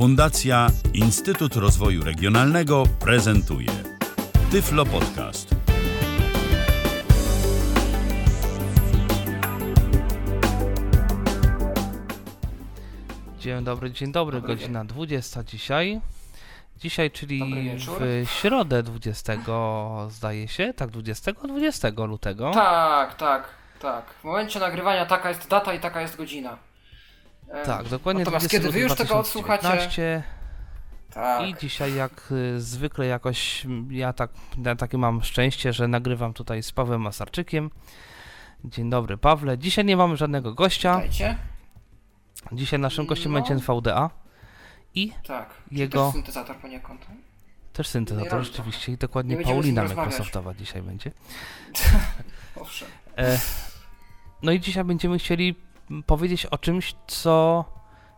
Fundacja Instytut Rozwoju Regionalnego prezentuje Tyflo Podcast. Dzień dobry, dzień dobry, Dobry godzina 20 dzisiaj. Dzisiaj, czyli w środę 20, zdaje się, tak, 20, 20 lutego. Tak, tak, tak. W momencie nagrywania taka jest data i taka jest godzina. E, Tak, dokładnie Natomiast 20 kiedy wy już tego odsłuchacie? 2019. Tak. I dzisiaj jak y, zwykle jakoś ja tak ja takie mam szczęście, że nagrywam tutaj z Pawłem Masarczykiem. Dzień dobry Pawle. Dzisiaj nie mamy żadnego gościa. Dajcie. Dzisiaj naszym gościem No. będzie NVDA i Tak. Jego- Też syntezator poniekąd. też syntezator rzeczywiście i dokładnie Paulina. Microsoftowa dzisiaj będzie. Owszem. E, no i dzisiaj będziemy chcieli powiedzieć o czymś, co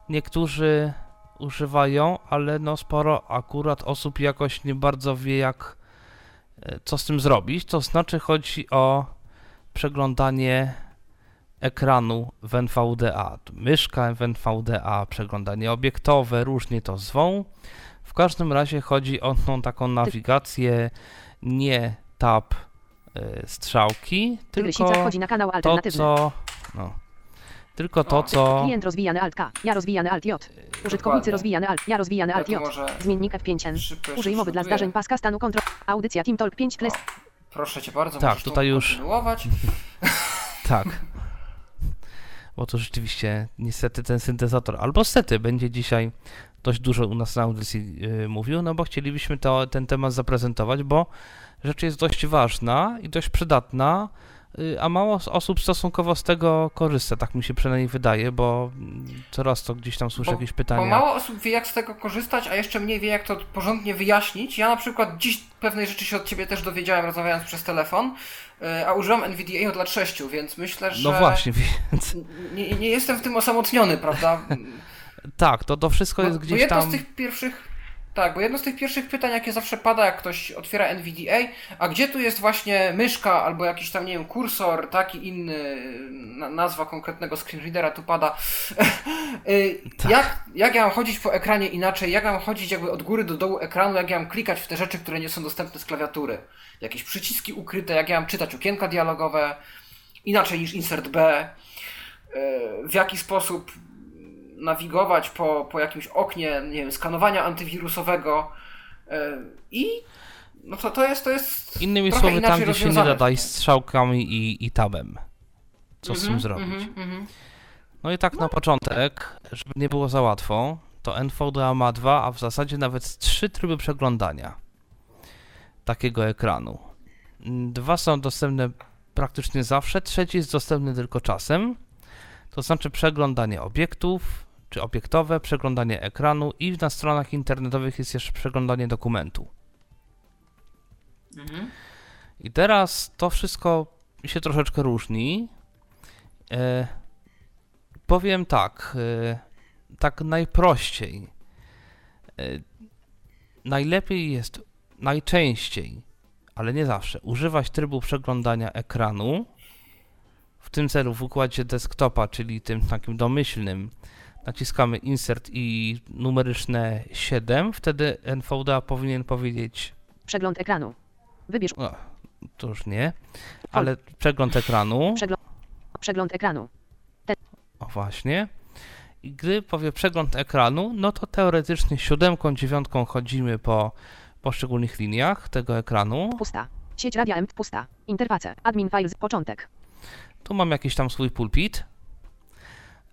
niektórzy używają, ale no sporo akurat osób jakoś nie bardzo wie jak e, co z tym zrobić. To znaczy chodzi o przeglądanie ekranu w NVDA. Myszka w NVDA, przeglądanie obiektowe, różnie to zwą. W każdym razie chodzi o tą taką nawigację, nie tab e, strzałki, tylko to, co. No. Tylko to, O, co. Klient rozwijany Alt K, ja rozwijany Alt J. Użytkownicy Dokładnie. rozwijany Alt, ja rozwijany Ja Alt J. może Zmiennik F5N. szybko Użyj mowy dla zdarzeń paska stanu kontrol. Audycja Team Talk 5 Kles. Proszę cię bardzo, Tak, możesz tu tutaj już- kontynuować. Tak. Bo to rzeczywiście, niestety, ten syntezator, albo stety, będzie dzisiaj dość dużo u nas na audycji yy, mówił, no bo chcielibyśmy to, ten temat zaprezentować, bo rzecz jest dość ważna i dość przydatna, a mało osób stosunkowo z tego korzysta, tak mi się przynajmniej wydaje, bo coraz to gdzieś tam słyszę Bo- jakieś Bo pytania. mało osób wie, jak z tego korzystać, a jeszcze mniej wie, jak to porządnie wyjaśnić. Ja na przykład dziś pewnej rzeczy się od ciebie też dowiedziałem, rozmawiając przez telefon, y, a użyłam NVDA od lat 6, więc myślę, że No właśnie, więc nie, nie jestem w tym osamotniony, prawda? tak, to, to wszystko Bo, jest bo gdzieś jedno tam... z tych pierwszych. Tak, bo jedno z tych pierwszych pytań, jakie zawsze pada, jak ktoś otwiera NVDA, a gdzie tu jest właśnie myszka albo jakiś tam, nie wiem, kursor, taki inny, na, nazwa konkretnego screenreadera tu pada. Y, Tak. jak, jak ja mam chodzić po ekranie inaczej, jak ja mam chodzić jakby od góry do dołu ekranu, jak ja mam klikać w te rzeczy, które nie są dostępne z klawiatury. Jakieś przyciski ukryte, jak ja mam czytać okienka dialogowe, inaczej niż insert B. Y, w jaki sposób nawigować po, po jakimś oknie, nie wiem, skanowania antywirusowego yy, i no to, to jest, to jest Innymi słowy, tam gdzie się nie da dać strzałkami i, i tabem. Co z tym Mhm, zrobić? mhm, mhm. No i tak na początek, żeby nie było za łatwo, to NVDA ma dwa, a w zasadzie nawet trzy tryby przeglądania takiego ekranu. Dwa są dostępne praktycznie zawsze, trzeci jest dostępny tylko czasem. To znaczy przeglądanie obiektów, czy obiektowe, przeglądanie ekranu i na stronach internetowych jest jeszcze przeglądanie dokumentu. Mhm. I teraz to wszystko się troszeczkę różni. E, powiem tak, e, tak najprościej. E, najlepiej jest najczęściej, ale nie zawsze, używać trybu przeglądania ekranu. W tym celu w układzie desktopa, czyli tym takim domyślnym, naciskamy insert i numeryczne 7. Wtedy NVDA powinien powiedzieć Przegląd ekranu. Wybierz o, to już nie. Ale przegląd ekranu. przegląd. Przegląd ekranu. O właśnie. I gdy powie przegląd ekranu, no to teoretycznie siódemką, dziewiątką chodzimy po poszczególnych liniach tego ekranu. Pusta. Sieć radia M pusta. Interface. Admin files. Początek. Tu mam jakiś tam swój pulpit.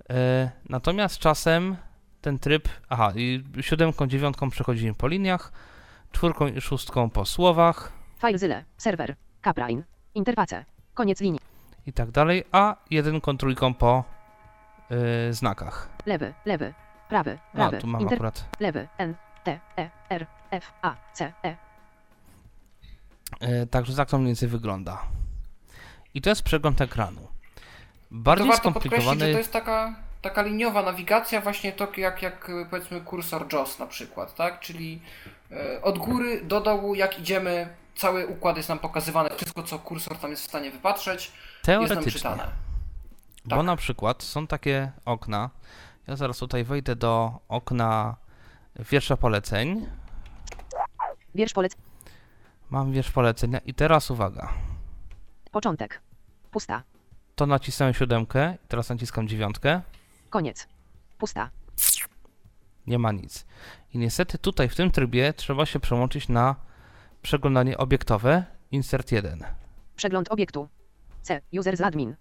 E, natomiast czasem ten tryb, aha, i siódemką, dziewiątką przechodzimy po liniach, czwórką i szóstką po słowach FileZilla. Serwer. Caprain. Interface. Koniec linii. i tak dalej, a jedynką, trójką po e, znakach. Lewy. Lewy. Prawy. A, Prawy. tu mam Inter... akurat Lewy. N. T. E. R. F. A. C. E. E, Także tak to mniej więcej wygląda. I to jest przegląd ekranu. To Bardziej warto podkreślić, że to jest taka, taka liniowa nawigacja, właśnie to jak, jak y, powiedzmy kursor JOS na przykład, tak? Czyli y, od góry do dołu, jak idziemy, cały układ jest nam pokazywany, wszystko co kursor tam jest w stanie wypatrzeć, jest nam Teoretycznie. czytane. Bo Tak. na przykład są takie okna. Ja zaraz tutaj wejdę do okna wiersza poleceń. Wiersz polec. Mam wiersz polecenia i teraz uwaga. Początek. Pusta. To nacisnąłem siódemkę teraz naciskam dziewiątkę. Koniec. Pusta. Nie ma nic. I niestety tutaj w tym trybie trzeba się przełączyć na przeglądanie obiektowe. Insert 1. Przegląd obiektu. C. User z admin.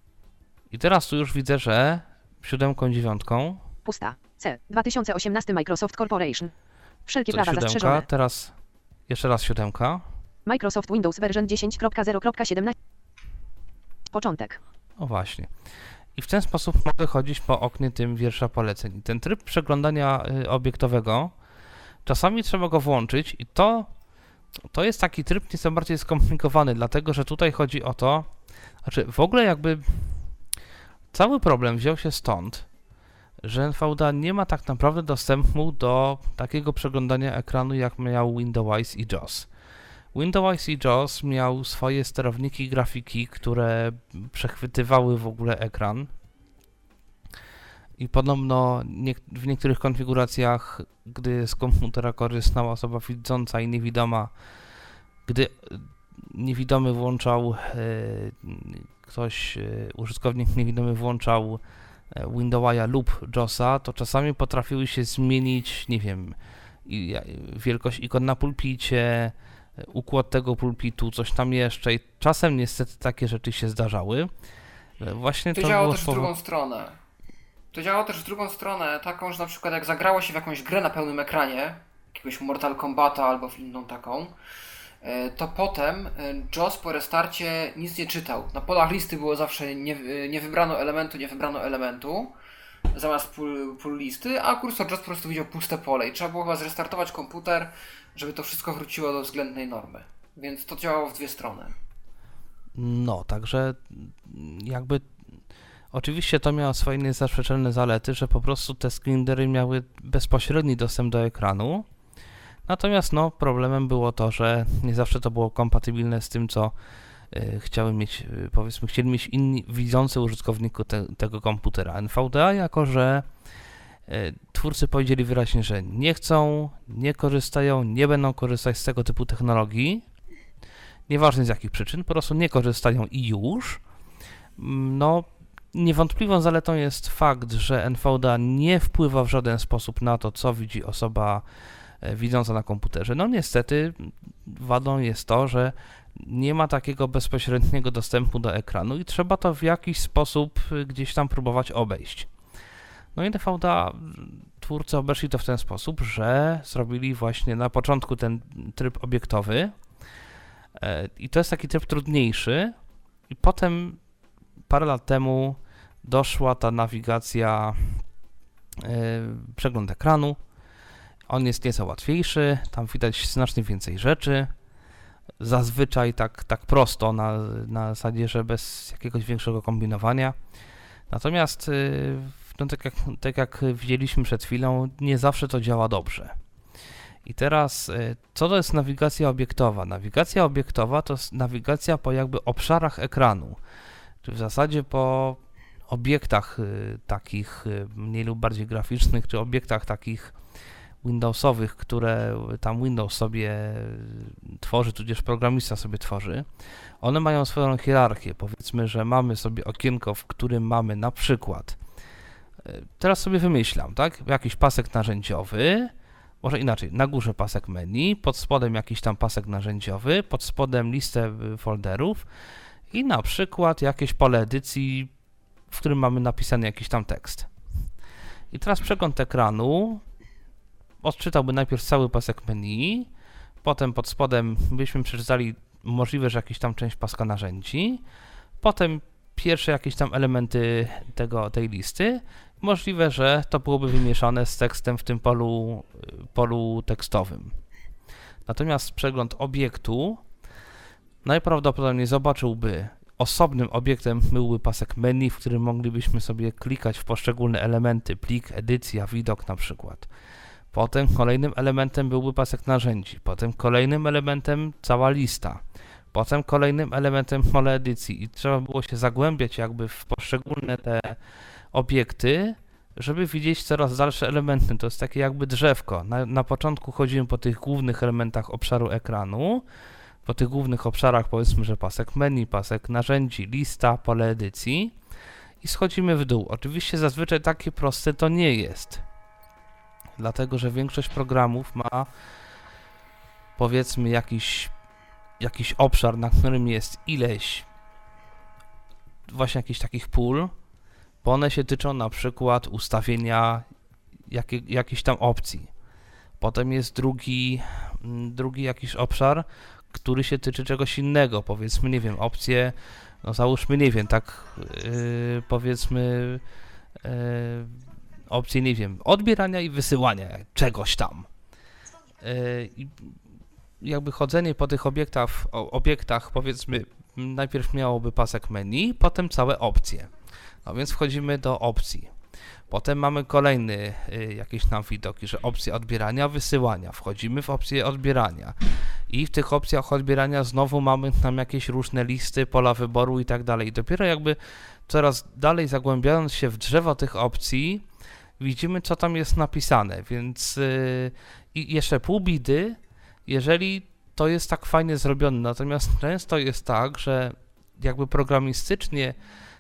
I teraz tu już widzę, że siódemką, dziewiątką Pusta. C. 2018 Microsoft Corporation. Wszelkie prawa siódemka, zastrzeżone. teraz jeszcze raz siódemka. Microsoft Windows version 10.0.17. Początek. O właśnie. I w ten sposób mogę chodzić po oknie tym wiersza poleceń. Ten tryb przeglądania y, obiektowego, czasami trzeba go włączyć i to, to jest taki tryb nieco bardziej skomplikowany, dlatego że tutaj chodzi o to, znaczy w ogóle jakby cały problem wziął się stąd, że NVDA nie ma tak naprawdę dostępu do takiego przeglądania ekranu, jak miał Windows i JAWS. Windows i JAWS miał swoje sterowniki grafiki, które przechwytywały w ogóle ekran. I podobno nie, w niektórych konfiguracjach, gdy z komputera korzystała osoba widząca i niewidoma, gdy e, niewidomy włączał, e, ktoś, e, użytkownik niewidomy włączał Windowsa lub JOSa, to czasami potrafiły się zmienić, nie wiem, wielkość ikon na pulpicie, układ tego pulpitu, coś tam jeszcze i czasem niestety takie rzeczy się zdarzały. E, Właśnie To to, działało też w drugą stronę. To działało też w drugą stronę, taką, że na przykład jak zagrało się w jakąś grę na pełnym ekranie, jakiegoś Mortal Kombata albo w inną taką, e, to potem e, JOS po restarcie nic nie czytał. Na polach listy było zawsze nie, nie wybrano elementu, nie wybrano elementu zamiast pól, pól listy, a kursor JOS po prostu widział puste pole i trzeba było chyba zrestartować komputer, żeby to wszystko wróciło do względnej normy. Więc to działało w dwie strony. No, także jakby oczywiście to miało swoje niezaprzeczalne zalety, że po prostu te screenery miały bezpośredni dostęp do ekranu. Natomiast no, problemem było to, że nie zawsze to było kompatybilne z tym, co y, chciały mieć, y, powiedzmy, chcieli mieć inni widzący użytkowniku te, tego komputera. NVDA, jako że twórcy powiedzieli wyraźnie, że nie chcą, nie korzystają, nie będą korzystać z tego typu technologii, nieważne z jakich przyczyn, po prostu nie korzystają i już. Mm, No, niewątpliwą zaletą jest fakt, że NVDA nie wpływa w żaden sposób na to, co widzi osoba e, widząca na komputerze. No niestety wadą jest to, że nie ma takiego bezpośredniego dostępu do ekranu i trzeba to w jakiś sposób y, gdzieś tam próbować obejść. No i NVDA twórcy obeszli to w ten sposób, że zrobili właśnie na początku ten tryb obiektowy, E, I to jest taki tryb trudniejszy. I potem parę lat temu doszła ta nawigacja, e, przegląd ekranu. On jest nieco łatwiejszy, tam widać znacznie więcej rzeczy. Zazwyczaj tak, tak prosto, na, na zasadzie, że bez jakiegoś większego kombinowania. Natomiast, y, no tak, jak, tak jak widzieliśmy przed chwilą, nie zawsze to działa dobrze. I teraz, y, co to jest nawigacja obiektowa? Nawigacja obiektowa to jest nawigacja po jakby obszarach ekranu, czy w zasadzie po obiektach y, takich y, mniej lub bardziej graficznych, czy obiektach takich Windowsowych, które tam Windows sobie tworzy, tudzież programista sobie tworzy. One mają swoją hierarchię. Powiedzmy, że mamy sobie okienko, w którym mamy na przykład, teraz sobie wymyślam, tak? Jakiś pasek narzędziowy, może inaczej, na górze pasek menu, pod spodem jakiś tam pasek narzędziowy, pod spodem listę y, folderów i na przykład jakieś pole edycji, w którym mamy napisany jakiś tam tekst. I teraz przegląd ekranu odczytałby najpierw cały pasek menu, potem pod spodem byśmy przeczytali możliwe, że jakiś tam część paska narzędzi, potem pierwsze jakieś tam elementy tego, tej listy Możliwe, że to byłoby wymieszane z tekstem w tym polu, polu tekstowym. Natomiast przegląd obiektu najprawdopodobniej zobaczyłby osobnym obiektem byłby pasek menu, w którym moglibyśmy sobie klikać w poszczególne elementy, plik, edycja, widok na przykład. Potem kolejnym elementem byłby pasek narzędzi, potem kolejnym elementem cała lista, potem kolejnym elementem pole edycji i trzeba było się zagłębiać jakby w poszczególne te obiekty, żeby widzieć coraz dalsze elementy. To jest takie jakby drzewko. Na, na początku chodzimy po tych głównych elementach obszaru ekranu, po tych głównych obszarach powiedzmy, że pasek menu, pasek narzędzi, lista, pole edycji i schodzimy w dół. Oczywiście zazwyczaj takie proste to nie jest, dlatego że większość programów ma powiedzmy jakiś, jakiś obszar, na którym jest ileś właśnie jakichś takich pól, bo one się tyczą na przykład ustawienia jakie, jakiejś tam opcji. Potem jest drugi, mm, drugi jakiś obszar, który się tyczy czegoś innego, powiedzmy, nie wiem, opcje, no załóżmy, nie wiem, tak yy, powiedzmy yy, opcje, nie wiem, odbierania i wysyłania czegoś tam. Yy, jakby chodzenie po tych obiektach, obiektach, powiedzmy, najpierw miałoby pasek menu, potem całe opcje. No więc wchodzimy do opcji. Potem mamy kolejny y, jakieś tam widoki, że opcje odbierania, wysyłania. Wchodzimy w opcję odbierania. I w tych opcjach odbierania znowu mamy tam jakieś różne listy, pola wyboru i tak dalej. I dopiero jakby coraz dalej zagłębiając się w drzewo tych opcji, widzimy co tam jest napisane. Więc yy, i jeszcze pół bidy, jeżeli to jest tak fajnie zrobione. Natomiast często jest tak, że jakby programistycznie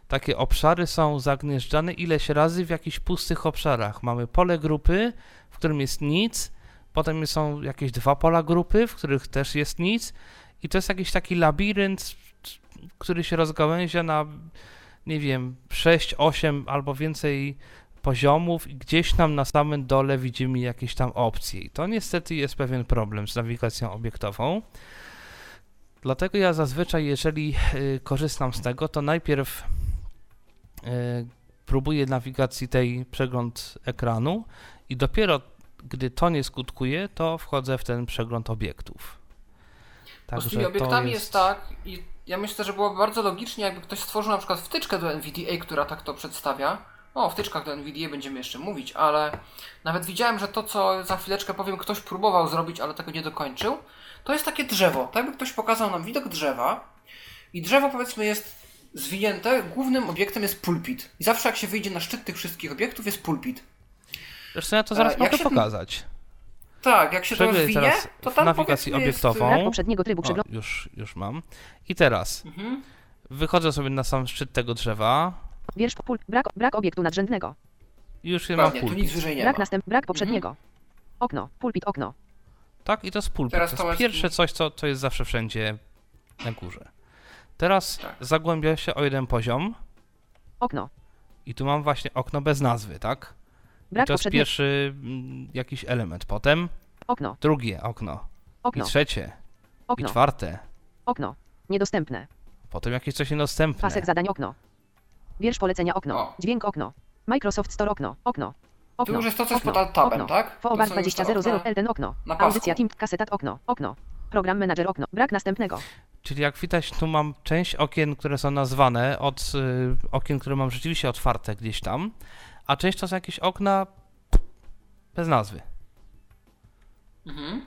takie obszary są zagnieżdżane ileś razy w jakichś pustych obszarach. Mamy pole grupy, w którym jest nic, potem są jakieś dwa pola grupy, w których też jest nic i to jest jakiś taki labirynt, który się rozgałęzia na nie wiem, 6, 8 albo więcej poziomów i gdzieś tam na samym dole widzimy jakieś tam opcje. I to niestety jest pewien problem z nawigacją obiektową. Dlatego ja zazwyczaj, jeżeli y, korzystam z tego, to najpierw y, próbuję nawigacji tej przegląd ekranu i dopiero gdy to nie skutkuje, to wchodzę w ten przegląd obiektów. Bo z tymi obiektami jest... tak i ja myślę, że byłoby bardzo logicznie, jakby ktoś stworzył na przykład wtyczkę do NVDA, która tak to przedstawia. O, o wtyczkach do NVDA będziemy jeszcze mówić, ale nawet widziałem, że to, co za chwileczkę powiem, ktoś próbował zrobić, ale tego nie dokończył. To jest takie drzewo. Tak jakby ktoś pokazał nam widok drzewa i drzewo powiedzmy jest zwinięte, głównym obiektem jest pulpit. I zawsze jak się wyjdzie na szczyt tych wszystkich obiektów jest pulpit. Zresztą ja to zaraz E, mogę pokazać. Tak, jak się to rozwinie, teraz to tam nawigacji powiedzmy jest, obiektową. Brak poprzedniego trybu O, już, już mam. I teraz Mhm. wychodzę sobie na sam szczyt tego drzewa Wiersz pul. Brak, brak obiektu nadrzędnego. już je mam Pewnie, tu nic pulpit. wyżej nie Brak ma. następ. Brak poprzedniego. Okno. Pulpit okno. Tak, i to jest pulpit. Teraz to jest Tomasz- pierwsze coś, co, co jest zawsze wszędzie na górze. Teraz Tak. zagłębia się o jeden poziom Okno. i tu mam właśnie okno bez nazwy, tak? I Brak to jest pierwszy mm, jakiś element. Potem Okno. drugie okno. I Okno. trzecie. I Okno. czwarte. Okno. Niedostępne. Potem jakieś coś niedostępne. Pasek zadań okno. Wiersz polecenia okno. O. Dźwięk okno. Microsoft Store okno. Okno. Tu Okno. już jest to, co jest okno. pod tabem, okno. tak? Foobar są już te 2000 okna. Elten okno. Audycja Team kasetat okno. Okno. Program manager okno. Brak następnego. Czyli jak widać, tu mam część okien, które są nazwane od y, okien, które mam rzeczywiście otwarte gdzieś tam, a część to są jakieś okna bez nazwy. Mhm.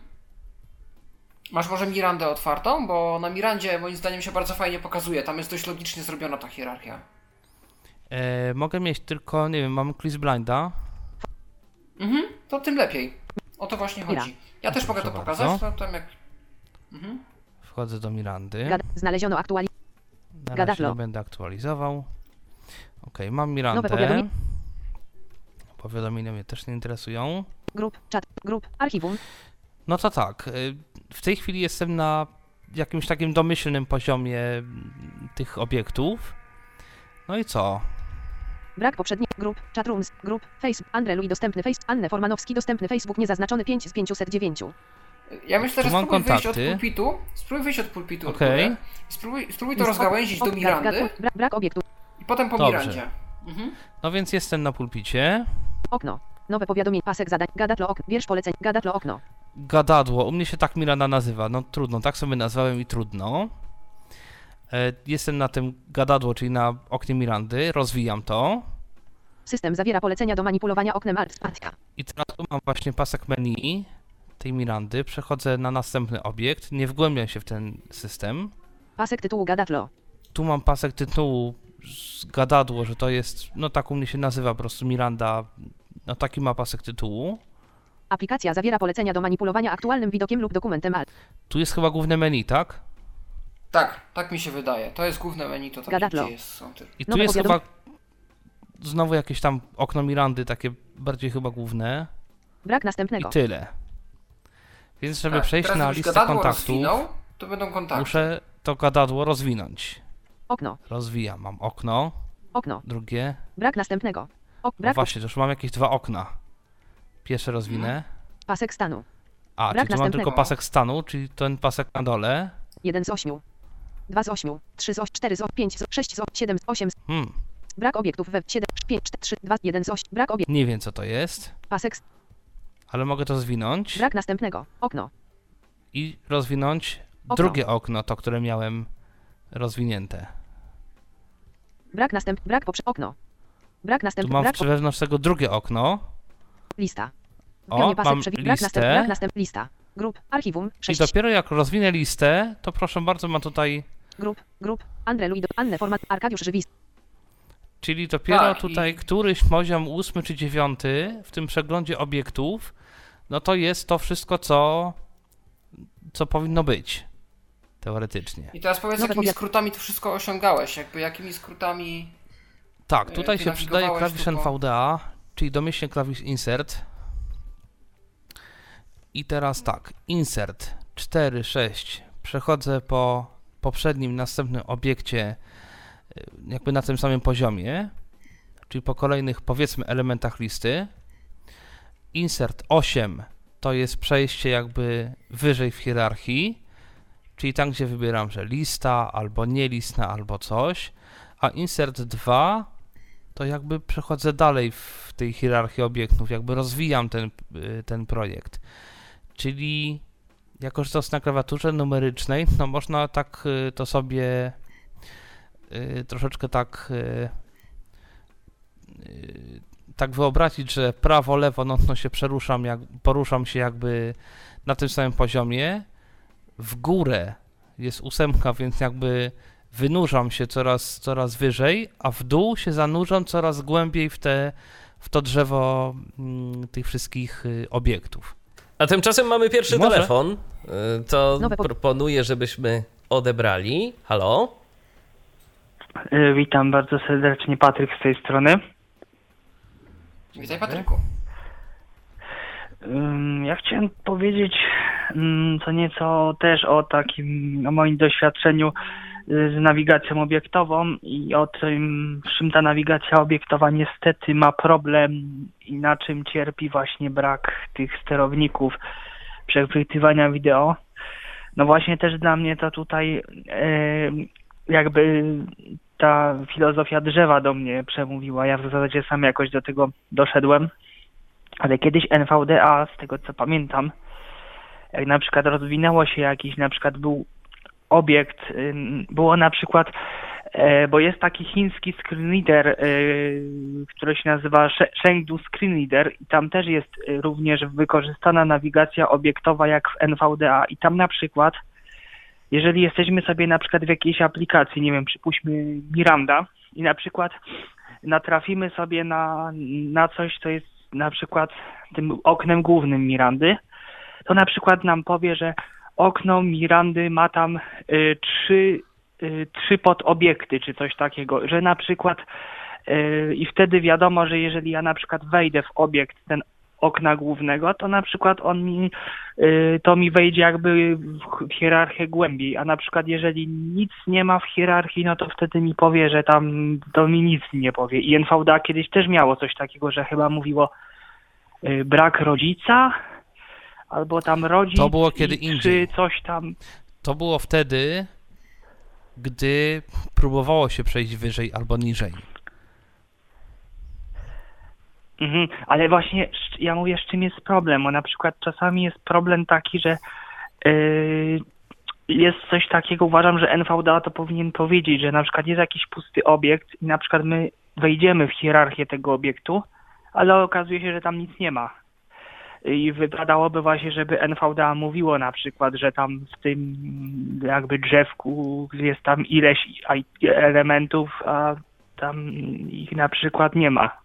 Masz może Mirandę otwartą? Bo na Mirandzie moim zdaniem się bardzo fajnie pokazuje. Tam jest dość logicznie zrobiona ta hierarchia. E, mogę mieć tylko, nie wiem, mam Clis Blinda. Mhm, to tym lepiej. O to właśnie chodzi. Ja też mogę to pokazać, no tam jak... Mhm. Wchodzę do Mirandy. Znaleziono aktualizację. Na razie Gadadlo. nie będę aktualizował. Ok, mam Nowe Mirandę. powiadomienie. Powiadomienia mnie też nie interesują. Grup. Czat. Grup. Archiwum. No to tak, y, w tej chwili jestem na jakimś takim domyślnym poziomie mm, tych obiektów. No i co? Brak poprzednich grup, chatrooms, grup, Facebook, Andre Louis dostępny Face, Anne Formanowski dostępny Facebook niezaznaczony 5 z 509. Ja myślę, że spróbuj wyjść od kontakty. pulpitu. Spróbuj wyjść od pulpitu od góry. I Spróbuj, spróbuj to rozgałęzić do Mirandy Brak, brak obiektu. i potem po Dobrze. Mirandzie. Mhm. No więc jestem na pulpicie. Okno. Nowe powiadomienie. Pasek zadań. Gadatlo okno. Wiersz poleceń. Gadatlo okno. Gadadło, u mnie się tak Miranda nazywa. No trudno, tak sobie nazwałem i trudno. E, Jestem na tym gadadło, czyli na oknie Mirandy, rozwijam to. System zawiera polecenia do manipulowania oknem Artspatka. I teraz tu mam właśnie pasek menu tej Mirandy. Przechodzę na następny obiekt, nie wgłębiam się w ten system. Pasek tytułu Gadatlo. Tu mam pasek tytułu gadadło, że to jest, no tak u mnie się nazywa po prostu Miranda, no taki ma pasek tytułu. Aplikacja zawiera polecenia do manipulowania aktualnym widokiem lub dokumentem alt. Tu jest chyba główne menu, tak? Tak, tak mi się wydaje. To jest główne menu, to tam Gadadlo. gdzie jest, są te... I tu Nowe jest powiadom- chyba znowu jakieś tam okno Mirandy, takie bardziej chyba główne. Brak I następnego. tyle. Więc żeby tak, przejść na listę kontaktów, rozwinął, to będą kontakty. muszę to gadadło rozwinąć. Okno. Rozwijam. Mam okno, Okno. drugie. Brak następnego. Ok, No brak właśnie, to już mam jakieś dwa okna. Pierwsze rozwinę. pasek stanu. A, Brak czyli tu mam tylko pasek stanu, czyli ten pasek na dole. 1 z 8. 2 z 8. 3 z 8. 4 z 8. 5 z 6 z 8. 7 z 8. Hmm, Brak obiektów we 7. 5, 4, 3, 2, 1 z 8. Brak obiekt. nie wiem co to jest, Pasek. Ale mogę to zwinąć Brak następnego. Okno. i rozwinąć Okno. drugie okno, to które miałem rozwinięte. Brak następ. Brak poprze. Okno. Brak Tu następnego. mam Brak po- wewnątrz tego drugie okno, lista. O, mam przewi- Brak listę. następ. Brak następ. Lista. Grup. Archiwum. i 6. dopiero jak rozwinę listę, to proszę bardzo, mam tutaj, Grup. Grup. Andre Luido. Anne Format. Arkadiusz Żywis. Czyli dopiero Tak, i- tutaj któryś poziom ósmy czy dziewiąty w tym przeglądzie obiektów, no to jest to wszystko, co, co powinno być. Teoretycznie. I teraz powiedz, Nowe jakimi powiat- skrótami to wszystko osiągałeś, jakby jakimi skrótami... Tak, E, tutaj się przydaje klawisz po- NVDA, czyli domyślnie klawisz Insert. I teraz tak, Insert 4, 6. Przechodzę po poprzednim, następnym obiekcie, jakby na tym samym poziomie, czyli po kolejnych powiedzmy elementach listy. Insert 8 to jest przejście jakby wyżej w hierarchii, czyli tam, gdzie wybieram, że lista, albo nie lista, albo coś a insert 2 to jakby przechodzę dalej w tej hierarchii obiektów, jakby rozwijam ten, y, ten projekt. Czyli jako, że to jest na klawiaturze numerycznej, no można tak y, to sobie troszeczkę tak y, y, tak wyobrazić, że prawo, lewo, no, no się przeruszam, jak, poruszam się jakby na tym samym poziomie. W górę jest ósemka, więc jakby wynurzam się coraz, coraz wyżej, a w dół się zanurzam coraz głębiej w, te, w to drzewo mm, tych wszystkich y, obiektów. A tymczasem mamy pierwszy Może? telefon. Y, To proponuję, żebyśmy odebrali. Halo? E, Witam bardzo serdecznie, Patryk z tej strony. Witaj Patryku. Ja chciałem powiedzieć ym, co nieco też o takim, o moim doświadczeniu y, z nawigacją obiektową i o tym, czym ta nawigacja obiektowa niestety ma problem i na czym cierpi właśnie brak tych sterowników przechwytywania wideo. No właśnie też dla mnie to tutaj jakby ta filozofia drzewa do mnie przemówiła. Ja w zasadzie sam jakoś do tego doszedłem. Ale kiedyś NVDA, z tego co pamiętam, jak na przykład rozwinęło się jakiś, na przykład był obiekt, ym, było na przykład, e, bo jest taki chiński screenreader, e, który się nazywa Chengdu Screenreader i tam też jest e, również wykorzystana nawigacja obiektowa jak w NVDA i tam na przykład, jeżeli jesteśmy sobie na przykład w jakiejś aplikacji, nie wiem, przypuśćmy Miranda i na przykład natrafimy sobie na, na coś, co jest na przykład tym oknem głównym Mirandy, to na przykład nam powie, że okno Mirandy ma tam y, trzy, y, trzy podobiekty czy coś takiego, że na przykład y, i wtedy wiadomo, że jeżeli ja na przykład wejdę w obiekt ten okna głównego, to na przykład on mi, y, to mi wejdzie jakby w hierarchię głębiej, a na przykład jeżeli nic nie ma w hierarchii, no to wtedy mi powie, że tam to mi nic nie powie. I NVDA kiedyś też miało coś takiego, że chyba mówiło y, brak rodzica, albo tam rodzic To było kiedy indziej. czy coś tam. To było wtedy, gdy próbowało się przejść wyżej albo niżej. Mhm, ale właśnie ja mówię, z czym jest problem, bo na przykład czasami jest problem taki, że yy, jest coś takiego, uważam, że NVDA to powinien powiedzieć, że na przykład jest jakiś pusty obiekt i na przykład my wejdziemy w hierarchię tego obiektu, ale okazuje się, że tam nic nie ma. I wypadałoby właśnie, żeby NVDA mówiło na przykład, że tam w tym jakby drzewku jest tam ileś elementów, a tam ich na przykład nie ma.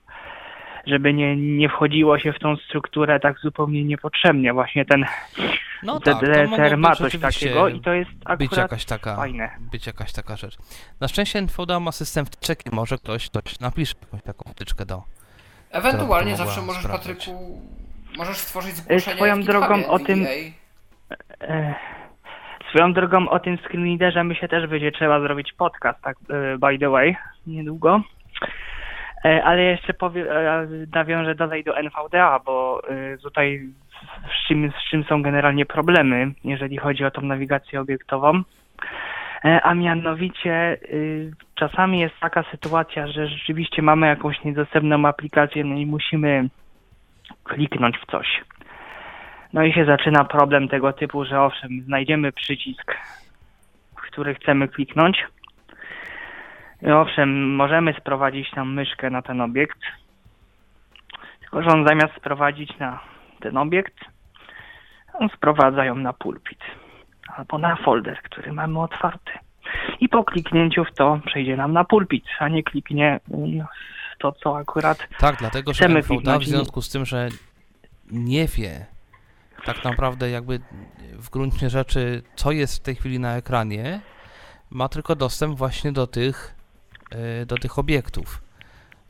Żeby nie, nie wchodziło się w tą strukturę tak zupełnie niepotrzebnie. Właśnie ten No tak, ma coś takiego i to jest być akurat jakaś taka, fajne. być jakaś taka rzecz. Na szczęście NVDA ma system wtyczek i może ktoś, ktoś napisze jakąś taką wtyczkę do... Ewentualnie zawsze możesz, sprawdzać. Patryku, możesz stworzyć zgłoszenie swoją drogą o tym-. E, Swoją drogą o tym screenreaderze my się też będzie trzeba zrobić podcast, tak e, by the way, niedługo. E, Ale jeszcze powiem, e, nawiążę dalej do NVDA, bo e, tutaj z czym, z czym są generalnie problemy, jeżeli chodzi o tą nawigację obiektową. A mianowicie y, czasami jest taka sytuacja, że rzeczywiście mamy jakąś niedostępną aplikację, no i musimy kliknąć w coś. No i się zaczyna problem tego typu, że owszem, znajdziemy przycisk, w który chcemy kliknąć. Owszem, możemy sprowadzić tam myszkę na ten obiekt. Tylko, że on zamiast sprowadzić na ten obiekt, on sprowadza ją na pulpit. Albo na folder, który mamy otwarty. I po kliknięciu w to przejdzie nam na pulpit, a nie kliknie w to, co akurat Tak, dlatego, że NVDA w związku z tym, że nie wie tak naprawdę jakby w gruncie rzeczy, co jest w tej chwili na ekranie, ma tylko dostęp właśnie do tych, do tych obiektów.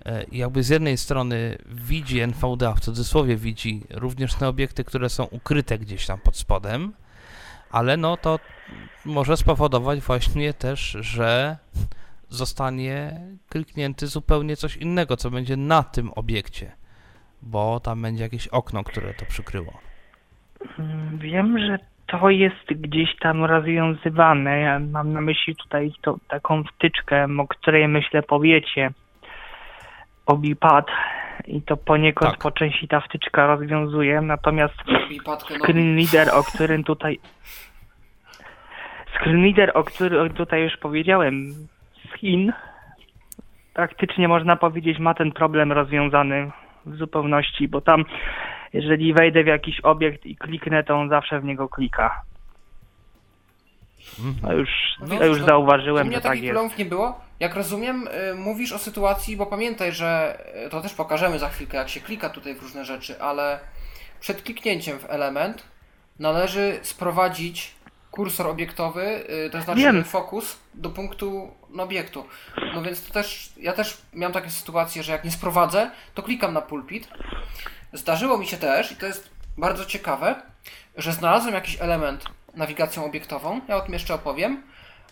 E, jakby z jednej strony widzi NVDA, w cudzysłowie widzi również te obiekty, które są ukryte gdzieś tam pod spodem, ale no to może spowodować właśnie też, że zostanie kliknięty zupełnie coś innego, co będzie na tym obiekcie, bo tam będzie jakieś okno, które to przykryło. Mm, Wiem, że to jest gdzieś tam rozwiązywane. Ja mam na myśli tutaj to, taką wtyczkę, o której myślę powiecie. Obipad i to poniekąd Tak. po części ta wtyczka rozwiązuje, natomiast no, screen reader, o którym tutaj screen reader, o którym tutaj już powiedziałem z Chin, praktycznie można powiedzieć ma ten problem rozwiązany w zupełności, bo tam jeżeli wejdę w jakiś obiekt i kliknę, to on zawsze w niego klika. Mhm. To już, No, to już no, zauważyłem, że tak takich jest. nie było. Jak rozumiem, y, mówisz o sytuacji, bo pamiętaj, że y, to też pokażemy za chwilkę, jak się klika tutaj w różne rzeczy, ale przed kliknięciem w element należy sprowadzić kursor obiektowy, y, to znaczy Wiem. fokus do punktu no, obiektu. No więc to też, ja też miałem takie sytuacje, że jak nie sprowadzę, to klikam na pulpit. Zdarzyło mi się też, i to jest bardzo ciekawe, że znalazłem jakiś element nawigacją obiektową, ja o tym jeszcze opowiem,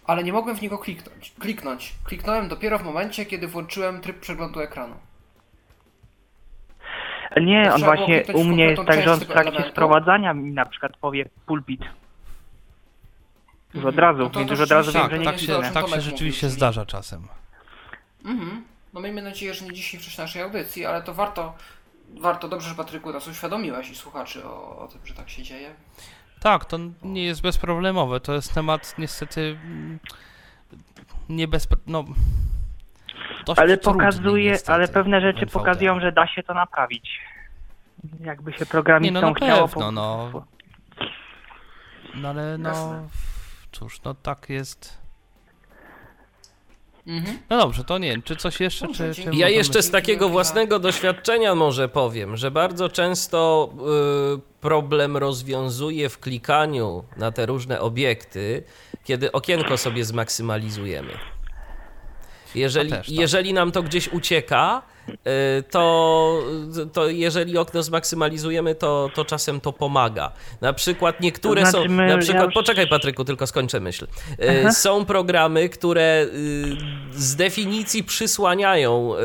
ale nie mogłem w niego kliknąć. kliknąć. Kliknąłem dopiero w momencie, kiedy włączyłem tryb przeglądu ekranu. Nie, on właśnie u mnie jest tak, że on w trakcie elementu. sprowadzania mi na przykład powie pulpit. Już od Mhm. razu, No to- więc już od razu wiem, rzeczywiście że Tak, nie tak się, tak Tomek się mówił, rzeczywiście czyli- zdarza czasem. Mhm. No miejmy nadzieję, że nie dzisiaj w czasie naszej audycji, ale to warto, warto dobrze, że Patryku nas uświadomiłeś i słuchaczy o, o tym, że tak się dzieje. Tak, to nie jest bezproblemowe. To jest temat niestety mm, nie bez... No, dość Ale pokazuje, niestety ale pewne rzeczy pokazują, że da się to naprawić. Jakby się programistom Nie, no na chciało. pewno, po- no. No ale no... Jasne. Cóż, no tak jest... Mhm. No dobrze, to nie wiem, czy coś jeszcze, Dobrze, czy... czy Ja jeszcze z takiego własnego doświadczenia może powiem, że bardzo często y, problem rozwiązuje w klikaniu na te różne obiekty, kiedy okienko sobie zmaksymalizujemy. Jeżeli, też, tak. jeżeli nam to gdzieś ucieka, y, to, to jeżeli okno zmaksymalizujemy, to, to czasem to pomaga. Na przykład niektóre To znaczy są. Na ja przykład, już- poczekaj Patryku, tylko skończę myśl. Y, Aha. Są programy, które y, z definicji przysłaniają y,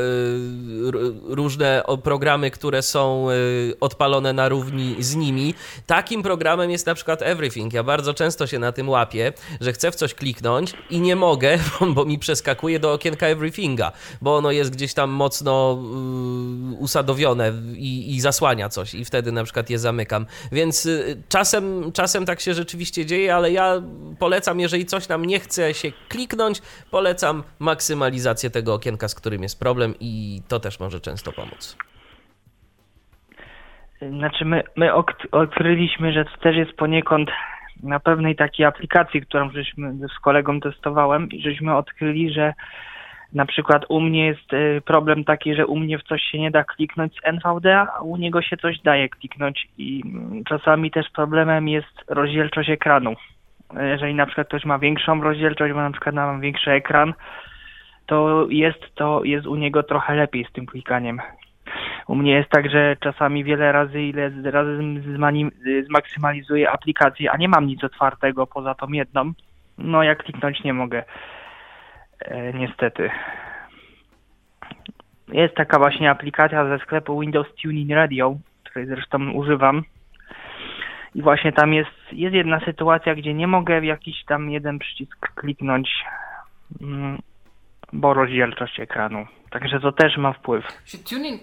różne programy, które są y, odpalone na równi z nimi. Takim programem jest na przykład Everything. Ja bardzo często się na tym łapię, że chcę w coś kliknąć i nie mogę, bo, bo mi przeskakuje do okienka Everythinga, bo ono jest gdzieś tam mocno y, usadowione i, i zasłania coś i wtedy na przykład je zamykam. Więc y, czasem, czasem tak się rzeczywiście dzieje, ale ja polecam, jeżeli coś nam nie chce się kliknąć, polecam maksymalizację tego okienka, z którym jest problem i to też może często pomóc. Znaczy my, my odkryliśmy, że to też jest poniekąd na pewnej takiej aplikacji, którą żeśmy z kolegą testowałem i żeśmy odkryli, że Na przykład u mnie jest y, problem taki, że u mnie w coś się nie da kliknąć z NVDA, a u niego się coś daje kliknąć i mm, czasami też problemem jest rozdzielczość ekranu. Jeżeli na przykład ktoś ma większą rozdzielczość, bo na przykład mam większy ekran, to jest to jest u niego trochę lepiej z tym klikaniem. U mnie jest tak, że czasami wiele razy ile razy zmaksymalizuję aplikację, a nie mam nic otwartego poza tą jedną. No jak kliknąć nie mogę. E, niestety. Jest taka właśnie aplikacja ze sklepu Windows Tuning Radio, której zresztą używam. I właśnie tam jest, jest jedna sytuacja, gdzie nie mogę w jakiś tam jeden przycisk kliknąć, mm, bo rozdzielczość ekranu. Także to też ma wpływ. Tuning,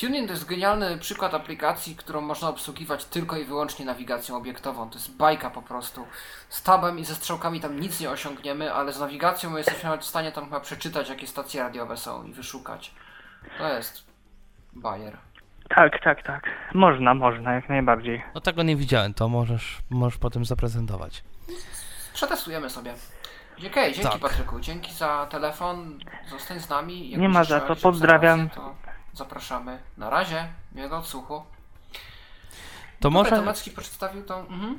tuning to jest genialny przykład aplikacji, którą można obsługiwać tylko i wyłącznie nawigacją obiektową. To jest bajka po prostu. Z tabem i ze strzałkami tam nic nie osiągniemy, ale z nawigacją my jesteśmy nawet w stanie tam chyba przeczytać, jakie stacje radiowe są i wyszukać. To jest bajer. Tak, tak, tak. Można, można, jak najbardziej. No tego nie widziałem, to możesz, możesz potem zaprezentować. Przetestujemy sobie. Dzięki, dzięki Tak. Patryku, dzięki za telefon, zostań z nami. Jak Nie ma za jakieś pozdrawiam. To zapraszamy. Na razie, miłego odsłuchu. To Może... może, Tomecki przedstawił tą... Mhm.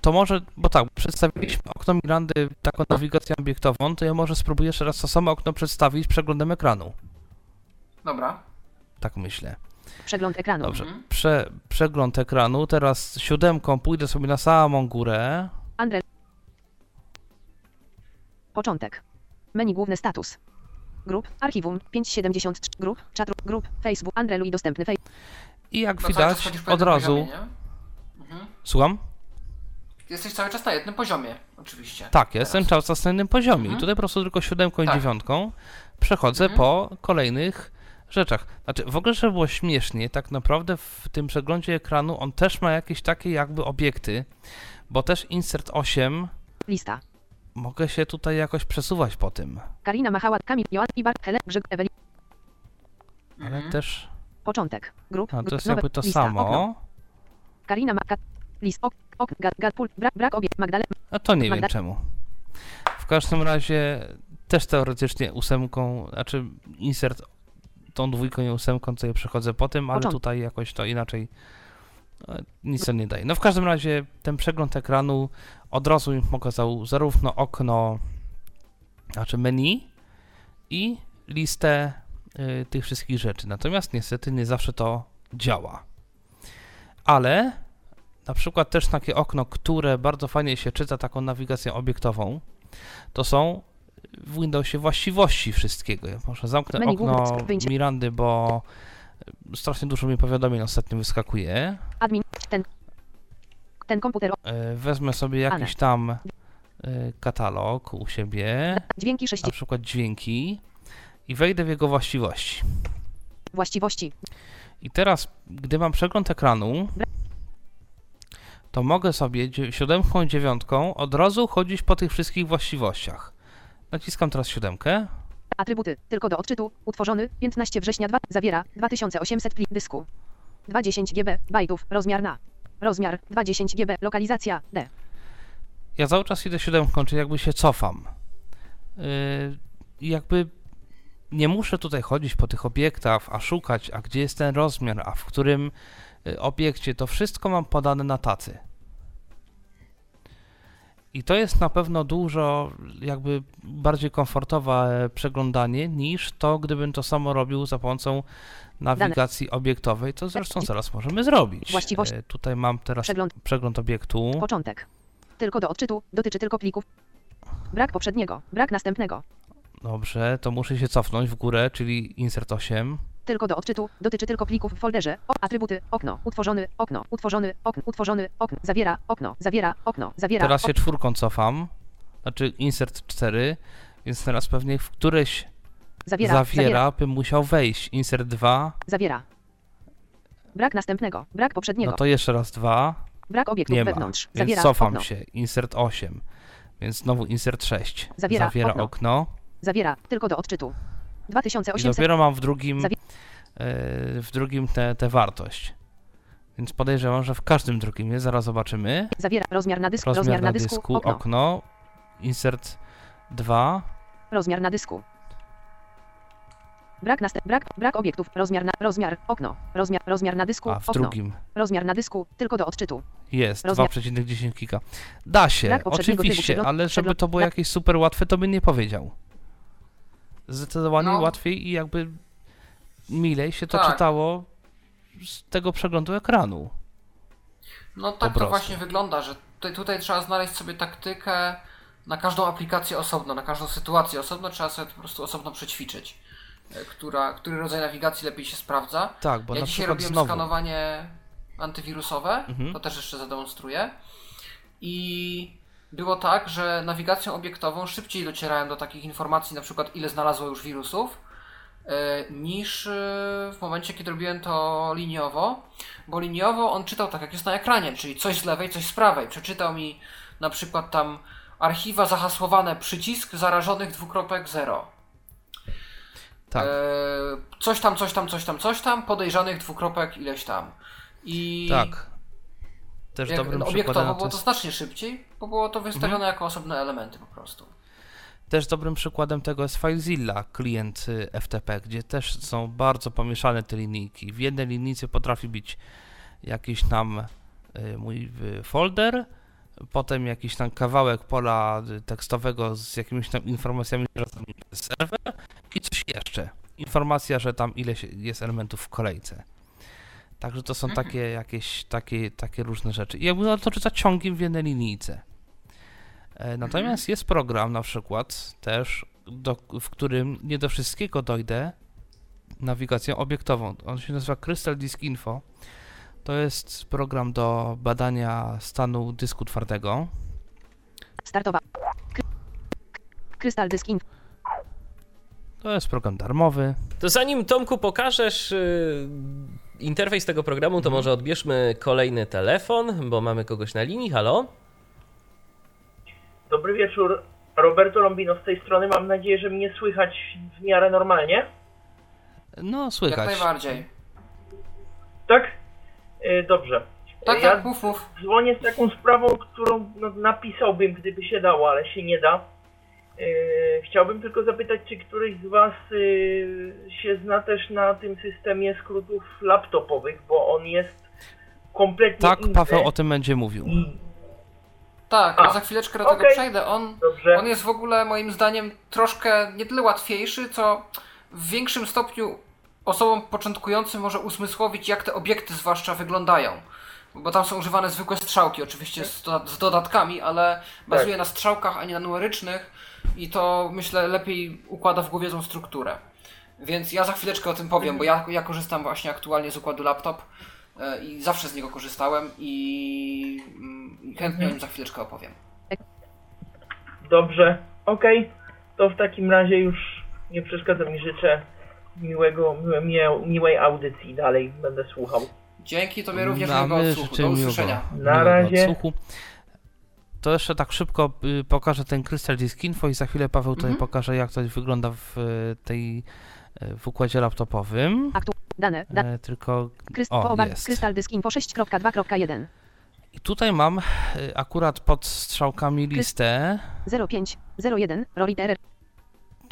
to może, bo tak, przedstawiliśmy okno Mirandy taką nawigację obiektową, to ja może spróbuję jeszcze raz to samo okno przedstawić przeglądem ekranu. Dobra. Tak myślę. Przegląd ekranu. Dobrze, Mhm. Prze, przegląd ekranu, teraz siódemką pójdę sobie na samą górę. Andre. Początek. Menu główny status. Grup, archiwum, 573, grup, chat, grup, Facebook, Andrelu i dostępny Facebook. I jak No czas widać, od jednym razu... Poziomie? Mhm. Słucham? Jesteś cały czas na jednym poziomie, oczywiście. Tak, ja jestem cały czas na innym poziomie. Mhm. I tutaj po prostu tylko siódemką Tak. i dziewiątką przechodzę Mhm. po kolejnych rzeczach. Znaczy, w ogóle, żeby było śmiesznie, tak naprawdę w tym przeglądzie ekranu on też ma jakieś takie jakby obiekty, bo też insert 8 Lista. Mogę się tutaj jakoś przesuwać po tym, Karina Machała, Kamil, Joan, Ibar, Hele, Grzyb, Eweli. ale Mhm. też Początek. Grup, a, to grup, jest nowe, jakby to lista, samo. Okno. Karina Maka. List, ok, ok, gad, gad, pult, brak, brak, obiekt, Magdalena. A to nie wiem Magda- czemu. W każdym razie też teoretycznie ósemką, znaczy insert tą dwójką i ósemką to ja przechodzę po tym, ale Początek. tutaj jakoś to inaczej e, nic to nie daje. No w każdym razie ten przegląd ekranu od razu mi pokazał zarówno okno, znaczy menu i listę y, tych wszystkich rzeczy. Natomiast niestety nie zawsze to działa. Ale na przykład też takie okno, które bardzo fajnie się czyta taką nawigacją obiektową, to są w Windowsie właściwości wszystkiego. Ja może zamknę Menu okno. Mirandy, bo strasznie dużo mi powiadomień ostatnio wyskakuje. Admin. Ten. Ten komputer. E, Wezmę sobie jakiś tam e, katalog u siebie, Dźwięki 6. na przykład dźwięki i wejdę w jego właściwości. Właściwości. I teraz, gdy mam przegląd ekranu, to mogę sobie siódemką dziewiątką od razu chodzić po tych wszystkich właściwościach. Naciskam teraz siódemkę. Atrybuty. Tylko do odczytu. Utworzony. 15 września 2. Zawiera. 2800 plik dysku. 20 GB. Bajtów. Rozmiar na. Rozmiar. 20 GB. Lokalizacja. D. Ja cały czas idę siódemką, czyli jakby się cofam. Yy, jakby nie muszę tutaj chodzić po tych obiektach, a szukać, a gdzie jest ten rozmiar, a w którym y, obiekcie, to wszystko mam podane na tacy. I to jest na pewno dużo jakby bardziej komfortowe przeglądanie niż to, gdybym to samo robił za pomocą nawigacji obiektowej, to zresztą zaraz możemy zrobić. Właściwości. Y, Tutaj mam teraz Przegląd. przegląd obiektu. Początek. Tylko do odczytu. Dotyczy tylko plików. Brak poprzedniego. Brak następnego. Dobrze, to muszę się cofnąć w górę, czyli insert 8. Tylko do odczytu. Dotyczy tylko plików w folderze. O, atrybuty. Okno. Utworzony. Okno. Utworzony. Okno. Utworzony. Okno. Zawiera. Okno. Zawiera. Okno. Zawiera. Teraz się czwórką cofam, znaczy insert 4, więc teraz pewnie w któreś Zawiera. zawiera, Zawiera. bym musiał wejść. Insert 2, Zawiera. Brak następnego. Brak poprzedniego. no to jeszcze raz 2, Brak obiektów nie ma, wewnątrz. więc Zawiera. cofam okno. się. Insert 8, więc znowu insert 6. Zawiera okno. okno. Zawiera. Tylko do odczytu. I 2800. dopiero mam w drugim, Zawie- e, w drugim tę te, wartość. Więc podejrzewam, że w każdym drugim jest, zaraz zobaczymy. Zawiera. Rozmiar na dysku. Rozmiar, na dysku, okno. Okno. insert 2, Rozmiar na dysku. Brak następ, brak, brak obiektów, rozmiar na, rozmiar, okno, rozmiar, rozmiar na dysku, A w okno, drugim rozmiar na dysku, tylko do odczytu. jest Rozmiar- 2,10 giga. Da się, Brak poprzedniego trybu oczywiście, przegląd- ale żeby przegląd- to było brak- jakieś super łatwe, to bym nie powiedział. Zdecydowanie No. łatwiej i jakby milej się to Tak. czytało z tego przeglądu ekranu. No tak prostu. to właśnie wygląda, że tutaj, tutaj trzeba znaleźć sobie taktykę na każdą aplikację osobno, na każdą sytuację osobno, trzeba sobie to po prostu osobno przećwiczyć, która, który rodzaj nawigacji lepiej się sprawdza. Tak, bo ja na dzisiaj robiłem znowu... skanowanie antywirusowe, Mhm. to też jeszcze zademonstruję. I było tak, że nawigacją obiektową szybciej docierałem do takich informacji, na przykład ile znalazło już wirusów, e, niż e, w momencie, kiedy robiłem to liniowo, bo liniowo on czytał tak, jak jest na ekranie, czyli coś z lewej, coś z prawej. Przeczytał mi na przykład tam archiwa zahasłowane przycisk zarażonych dwukropek 0. Tak, E, coś tam, coś tam, coś tam, coś tam, podejrzanych dwukropek ileś tam. I tak. Też jak dobrym obiektowo było to jest, znacznie szybciej, bo było to wystawione Mhm. jako osobne elementy po prostu. też dobrym przykładem tego jest FileZilla, klient y, FTP, gdzie też są bardzo pomieszane te linijki. W jednej linijce potrafi być jakiś tam y, mój y, folder, potem jakiś tam kawałek pola tekstowego z jakimiś tam informacjami przekazanymi przez serwer i coś jeszcze. Informacja, że tam ileś jest elementów w kolejce. Także to są Mhm. takie jakieś takie, takie różne rzeczy. I jakby to czytać ciągiem w jednej linijce. E, Natomiast jest program na przykład też, do, w którym nie do wszystkiego dojdę nawigacją obiektową. On się nazywa Crystal Disk Info. To jest program do badania stanu dysku twardego. Startowa. Kry- Krystal Dysk Info. To jest program darmowy. To zanim Tomku pokażesz y, interfejs tego programu, to może odbierzmy kolejny telefon, bo mamy kogoś na linii. Halo? Dobry wieczór. Roberto Lombino z tej strony. Mam nadzieję, że mnie słychać w miarę normalnie. No, Jak słychać. najbardziej. Tak? E, dobrze. Tak, ja tak, mów, mów. dzwonię z taką sprawą, którą no, napisałbym, gdyby się dało, ale się nie da. E, chciałbym tylko zapytać, czy któryś z Was e, się zna też na tym systemie skrótów laptopowych, bo on jest kompletnie Tak, inny. Paweł o tym będzie mówił. Tak, A, ja za chwileczkę do tego okej. przejdę. On, dobrze. on jest w ogóle moim zdaniem troszkę nie tyle łatwiejszy, co w większym stopniu osobom początkującym może usmysłowić, jak te obiekty zwłaszcza wyglądają. Bo tam są używane zwykłe strzałki, oczywiście z, doda- z dodatkami, ale bazuje na strzałkach, a nie na numerycznych i to myślę lepiej układa w głowie tą strukturę. Więc ja za chwileczkę o tym powiem, bo ja, ja korzystam właśnie aktualnie z układu laptop e, i zawsze z niego korzystałem i mm, chętnie o nim za chwileczkę opowiem. Dobrze, okej. To w takim razie już nie przeszkadza mi. Życzę miłego, miłe, miłe, miłej audycji. Dalej będę słuchał. Dzięki Tobie również No, a miłego odsłuchu. Do usłyszenia. miłego- Na razie. odsłuchu. To jeszcze tak szybko y, pokażę ten Crystal Disk Info i za chwilę Paweł tutaj Mhm. pokaże, jak to wygląda w y, tej y, w układzie laptopowym. Aktu. Dane. Da, E, tylko kryst, o, jest. Krystal Dysk Info 6.2.1. I tutaj mam akurat pod strzałkami listę. 05. 01. Rolit RR.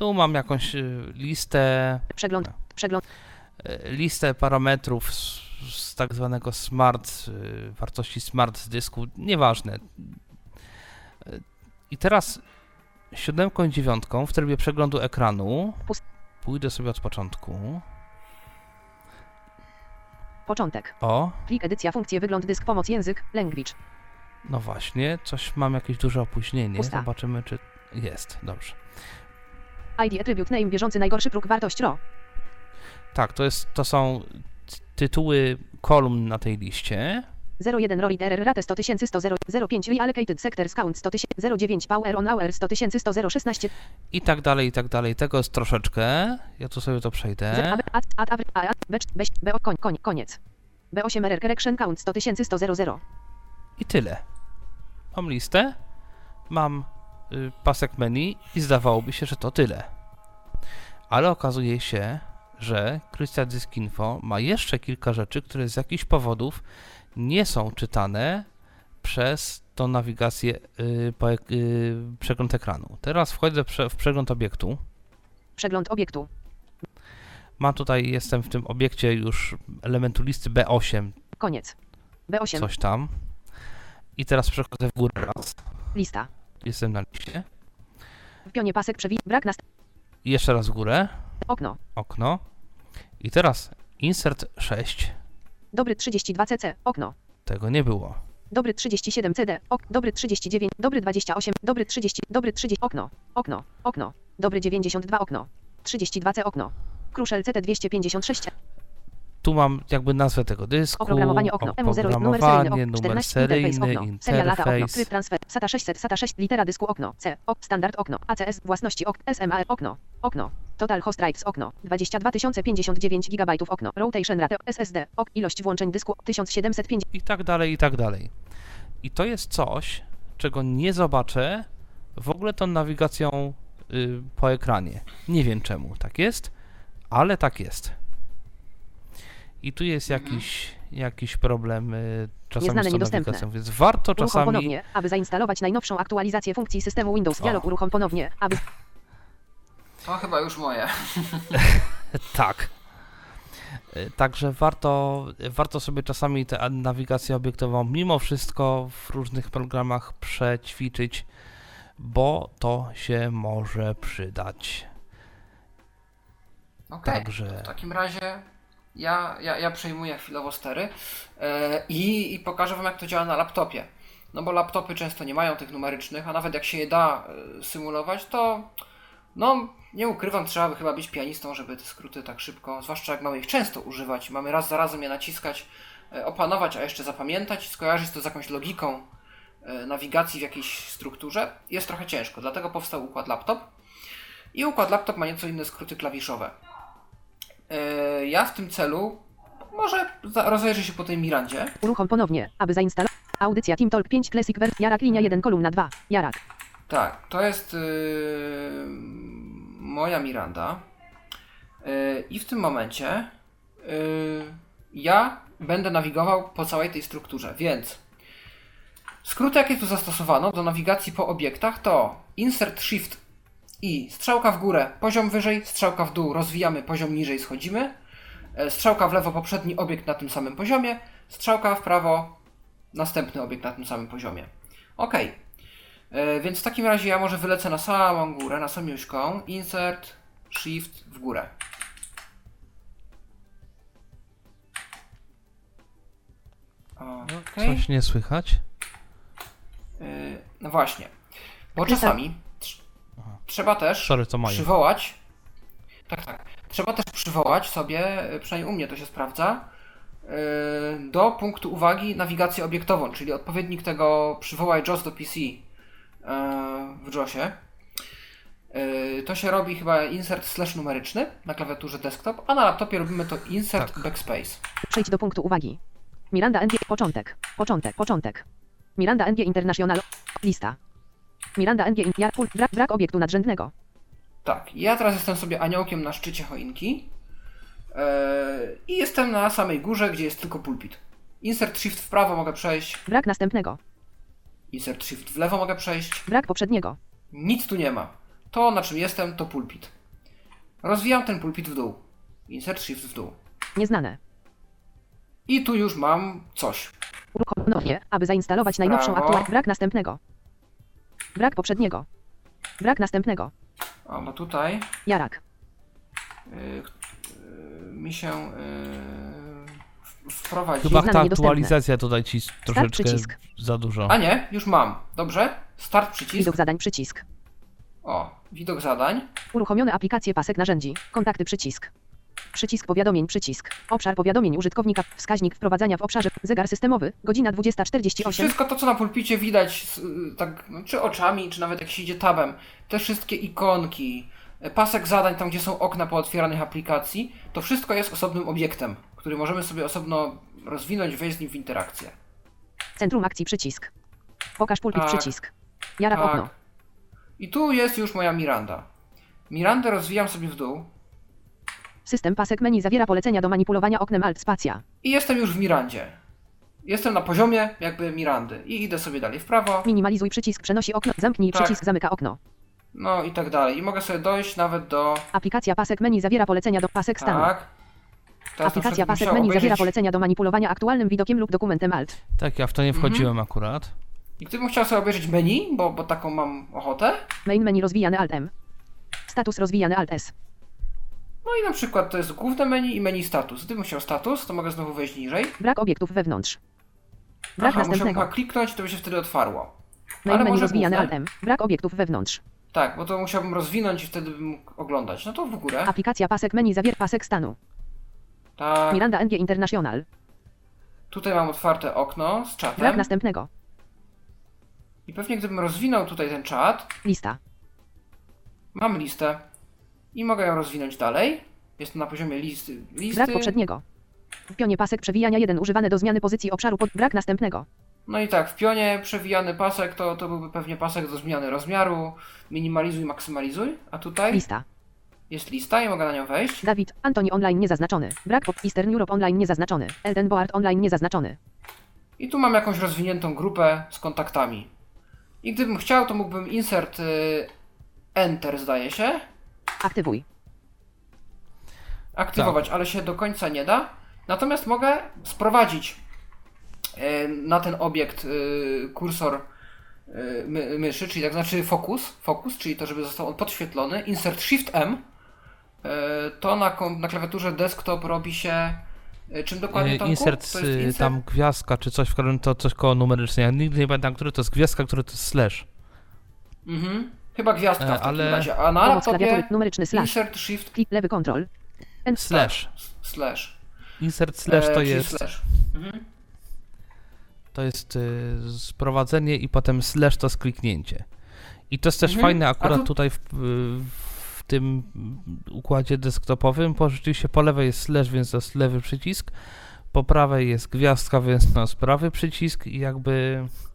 Tu mam jakąś y, listę Przegląd. Przegląd. y, listę parametrów z, z tak zwanego smart, y, wartości smart z dysku, nieważne. Y, I teraz siódemką i dziewiątką w trybie przeglądu ekranu pójdę sobie od początku. Początek. O, Plik edycja funkcje wygląd dysk pomoc język language. no właśnie, coś mam jakieś duże opóźnienie. Pusta. Zobaczymy, czy jest. Dobrze. ID attribute name bieżący najgorszy próg wartość ro. Tak, to, jest, to są tytuły kolumn na tej liście. 01 rolit RR rate 100 100 05 reallocated sectors count 100 09 power on hour 100 100 16 I tak dalej, i tak dalej. Tego jest troszeczkę. Ja tu sobie to przejdę. Koniec. B8 RR correction count 100 100 00. I tyle. Mam listę, mam pasek menu i zdawałoby się, że to tyle. Ale okazuje się, że Crystal Disk Info ma jeszcze kilka rzeczy, które z jakichś powodów nie są czytane przez tą nawigację y, po, ek- y, przegląd ekranu. Teraz wchodzę w przegląd obiektu. Przegląd obiektu. Mam tutaj, jestem w tym obiekcie już elementu listy B8, Koniec. B8. coś tam. I teraz przechodzę w górę raz. Lista. Jestem na liście. W pionie pasek przewi... Brak nast... Jeszcze raz w górę. Okno. Okno. I teraz insert 6. Dobry 32 CC. Okno. Tego nie było. Dobry 37 CD. Ok. Dobry 39. Dobry 28. Dobry 30. Dobry 30. Okno. Okno. Okno. Dobry 92 okno. 32 C okno. Kruszel CT 256. Tu mam jakby nazwę tego dysku. Oprogramowanie okno. M0 numer seryjny numer 14 seryjny, interfejs okno. Serial lata okno. Tryb transfer. SATA 600. SATA 6. Litera dysku okno. C. Ok. Standard okno. ACS. Własności ok. SMA okno. Okno. Total host drives okno. 22 059 GB okno. Rotation rate SSD. Ok. Ilość włączeń dysku 1705. I tak dalej, i tak dalej. I to jest coś, czego nie zobaczę w ogóle tą nawigacją y, po ekranie. Nie wiem czemu tak jest, ale tak jest. I tu jest jakiś, jakiś problem y, czasami Nieznane, z tą niedostępne. nawigacją, więc warto Uruchom czasami... ponownie, aby zainstalować najnowszą aktualizację funkcji systemu Windows. Dialog O. uruchom ponownie, aby To chyba już moje. Tak. Y, Także warto, warto sobie czasami tę nawigację obiektową mimo wszystko w różnych programach przećwiczyć, bo to się może przydać. Okej. Także W takim razie ja, ja, ja przejmuję chwilowo stery e, i, i pokażę Wam, jak to działa na laptopie. No bo laptopy często nie mają tych numerycznych, a nawet jak się je da e, symulować, to no nie ukrywam, trzeba by chyba być pianistą, żeby te skróty tak szybko, zwłaszcza jak mamy ich często używać, mamy raz za razem je naciskać, e, opanować, a jeszcze zapamiętać, skojarzyć to z jakąś logiką nawigacji w jakiejś strukturze, jest trochę ciężko. Dlatego powstał układ laptop. I układ laptop ma nieco inne skróty klawiszowe. E, Ja w tym celu może rozejrzę się po tej Mirandzie. uruchom ponownie, aby zainstalować audycja Team Talk 5 Classic Ver Jarak linia 1 kolumna 2 Jarak. Tak, to jest yy, moja Miranda. Yy, I w tym momencie yy, ja będę nawigował po całej tej strukturze, więc skróty, jakie tu zastosowano do nawigacji po obiektach to Insert Shift i strzałka w górę, poziom wyżej, strzałka w dół, rozwijamy, poziom niżej, schodzimy. E, Strzałka w lewo, poprzedni obiekt na tym samym poziomie, strzałka w prawo, następny obiekt na tym samym poziomie. Ok. E, Więc w takim razie ja może wylecę na samą górę, na samiuśką. Insert, Shift w górę. Ok. coś nie słychać. No właśnie. Bo czasami trzeba też Sorry, moje. przywołać. Tak, tak. Trzeba też przywołać sobie, y, przynajmniej u mnie to się sprawdza, y, do punktu uwagi nawigację obiektową, czyli odpowiednik tego przywołaj JOS do PC y, w JOSie. To się robi chyba insert slash numeryczny na klawiaturze desktop, a na laptopie robimy to insert Tak. backspace. Przejdź do punktu uwagi. Miranda NG początek. Początek. Początek. Miranda NG International. Lista. Miranda NG pul- brak, brak obiektu nadrzędnego. Tak, ja teraz jestem sobie aniołkiem na szczycie choinki yy, i jestem na samej górze, gdzie jest tylko pulpit. Insert shift w prawo mogę przejść, Brak następnego. insert shift w lewo mogę przejść. Brak poprzedniego. Nic tu nie ma. To na czym jestem to pulpit. Rozwijam ten pulpit w dół. Insert shift w dół. Nieznane. I tu już mam coś. Uruchom ponownie, aby zainstalować najnowszą aktualizację. Brak następnego. Brak poprzedniego. Brak następnego. A bo tutaj Jarak. yy, yy, mi się w- wprowadzi. Chyba ta niedostępne. aktualizacja tutaj ci troszeczkę przycisk. za dużo. A nie, już mam. Dobrze. Start przycisk. Widok zadań przycisk. O, widok zadań. Uruchomione aplikacje pasek narzędzi. Kontakty przycisk. Przycisk powiadomień przycisk. Obszar powiadomień użytkownika. Wskaźnik wprowadzania w obszarze. Zegar systemowy. Godzina 20.48. Wszystko to, co na pulpicie widać, y, tak, no, czy oczami, czy nawet jak się idzie tabem, te wszystkie ikonki, y, pasek zadań, tam gdzie są okna po otwieranych aplikacji, to wszystko jest osobnym obiektem, który możemy sobie osobno rozwinąć, wejść z nim w interakcję. Centrum akcji przycisk. Pokaż pulpit Tak. przycisk. Jarak Tak. okno. I tu jest już moja Miranda. Mirandę rozwijam sobie w dół System pasek menu zawiera polecenia do manipulowania oknem Alt spacja. i jestem już w Mirandzie. Jestem na poziomie jakby Mirandy i idę sobie dalej w prawo. Minimalizuj przycisk przenosi okno. Zamknij Tak. przycisk zamyka okno. no i tak dalej. I mogę sobie dojść nawet do... Aplikacja pasek menu zawiera polecenia do pasek stanu. Tak. Teraz na Aplikacja przykład pasek menu zawiera obejrzeć- polecenia do manipulowania aktualnym widokiem lub dokumentem alt. Tak, ja w to nie wchodziłem akurat. I gdybym chciał sobie obejrzeć menu, bo, bo taką mam ochotę, Main menu rozwijany alt M. Status rozwijany alt S. no i na przykład to jest główne menu i menu status. Gdybym chciał status, to mogę znowu wejść niżej. Brak obiektów wewnątrz. Brak Aha, musiałbym następnego. chyba kliknąć, to by się wtedy otwarło. Main ale menu może rozwijany główne? alt M. Brak obiektów wewnątrz. Tak, bo to musiałbym rozwinąć i wtedy bym mógł oglądać. No to w górę. Aplikacja pasek menu zawiera pasek stanu. Tak. Miranda NG International. Tutaj mam otwarte okno z Brak czatem. następnego. I pewnie gdybym rozwinął tutaj ten czat, Lista. mam listę i mogę ją rozwinąć dalej. Jest to na poziomie listy. listy. Brak poprzedniego. W pionie pasek przewijania 1 używany do zmiany pozycji obszaru pod brak następnego. No i tak, w pionie przewijany pasek to, to byłby pewnie pasek do zmiany rozmiaru. Minimalizuj, maksymalizuj. A tutaj Lista. jest lista i mogę na nią wejść. Dawid, Antoni online niezaznaczony. Brak pop Eastern Europe online niezaznaczony. Elden Board online niezaznaczony. I tu mam jakąś rozwiniętą grupę z kontaktami. I gdybym chciał, to mógłbym insert y, enter, zdaje się, Aktywuj. aktywować, Tak. ale się do końca nie da. Natomiast mogę sprowadzić y, na ten obiekt y, kursor my, myszy, czyli tak znaczy fokus, fokus, czyli to, żeby został on podświetlony. Insert Shift M. To na, na klawiaturze desktop robi się czym dokładnie E, Tomku? Insert, To jest y, insert? tam gwiazdka czy coś, w którym to coś koło numeryczne. Ja nigdy nie pamiętam, który to jest gwiazdka, który to jest slash. Mhm. Chyba gwiazdka E, w takim ale- razie. A na Pomoc laptopie numeryczny slash. insert shift Klik lewy kontrol. Slash. slash. Insert slash E, to czyli jest, Slash. Mhm. to jest y, sprowadzenie i potem slash to jest kliknięcie. I to jest też Mhm. fajne A akurat tu- tutaj w, w tym układzie desktopowym, bo rzeczywiście po lewej jest slash, więc to jest lewy przycisk, po prawej jest gwiazdka, więc to jest prawy przycisk i jakby y,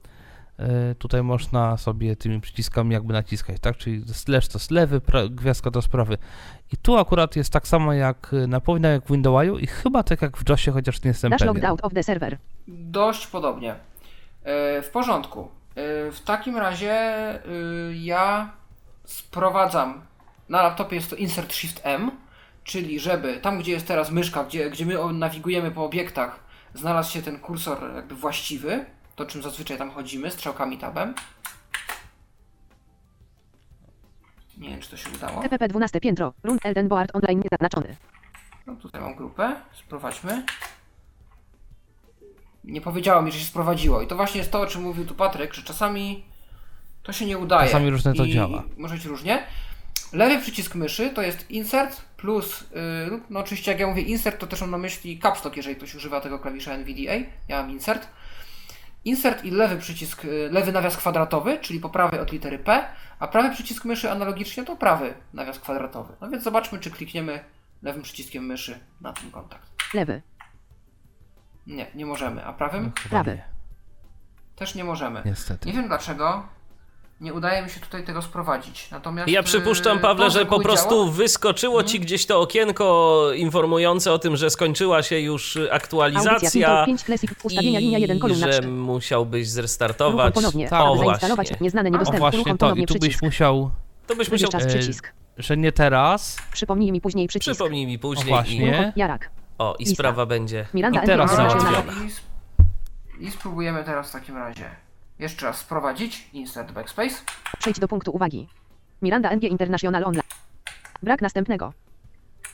tutaj można sobie tymi przyciskami jakby naciskać, tak? Czyli slash to jest lewy, pra- gwiazdka to jest prawy. I tu akurat jest tak samo jak na powinno jak w Windowsie i chyba tak jak w JOSie, chociaż nie jestem Dash pewien. logged out of the server. Dość podobnie. E, W porządku. E, W takim razie e, ja sprowadzam. Na laptopie jest to Insert Shift M, czyli żeby tam, gdzie jest teraz myszka, gdzie, gdzie my nawigujemy po obiektach, znalazł się ten kursor jakby właściwy, to czym zazwyczaj tam chodzimy, strzałkami tabem. Nie wiem, czy to się udało. TPP 12 piętro. Run Elden Board online niezaznaczony. No tutaj mam grupę, sprowadźmy. Nie powiedziało mi, że się sprowadziło. I to właśnie jest to, o czym mówił tu Patryk, że czasami to się nie udaje. Czasami różnie to I działa. Może być różnie. Lewy przycisk myszy to jest insert plus, yy, lub no oczywiście jak ja mówię insert, to też mam na myśli caps lock, jeżeli ktoś używa tego klawisza NVDA. Ja mam insert. Insert i lewy przycisk, y, lewy nawias kwadratowy, czyli po prawej od litery P, a prawy przycisk myszy analogicznie to prawy nawias kwadratowy. No więc zobaczmy, czy klikniemy lewym przyciskiem myszy na ten kontakt. Lewy. Nie, nie możemy. A prawym? No, Prawy. Też nie możemy. Niestety. Nie wiem dlaczego. Nie udaje mi się tutaj tego sprowadzić. Natomiast. Ja przypuszczam, Pawle, to, że po prostu działa- wyskoczyło ci gdzieś to okienko informujące o tym, że skończyła się już aktualizacja Windows 5 Classic. Ustawienia linia 1 i kolumna że 4. musiałbyś zrestartować. ponownie. Tak, o zainstalować właśnie. O właśnie to i tu byś musiał, To byś musiał... Czas E, przycisk. że nie teraz, Przypomnij mi później przycisk. Przypomnij mi o później właśnie, Uruchom Jarak. i... O, i Lista. sprawa będzie... Miranda I teraz. I, sp- I spróbujemy teraz w takim razie. Jeszcze raz sprowadzić. Insert backspace. Przejdź do punktu uwagi. Miranda NG International Online. Brak następnego.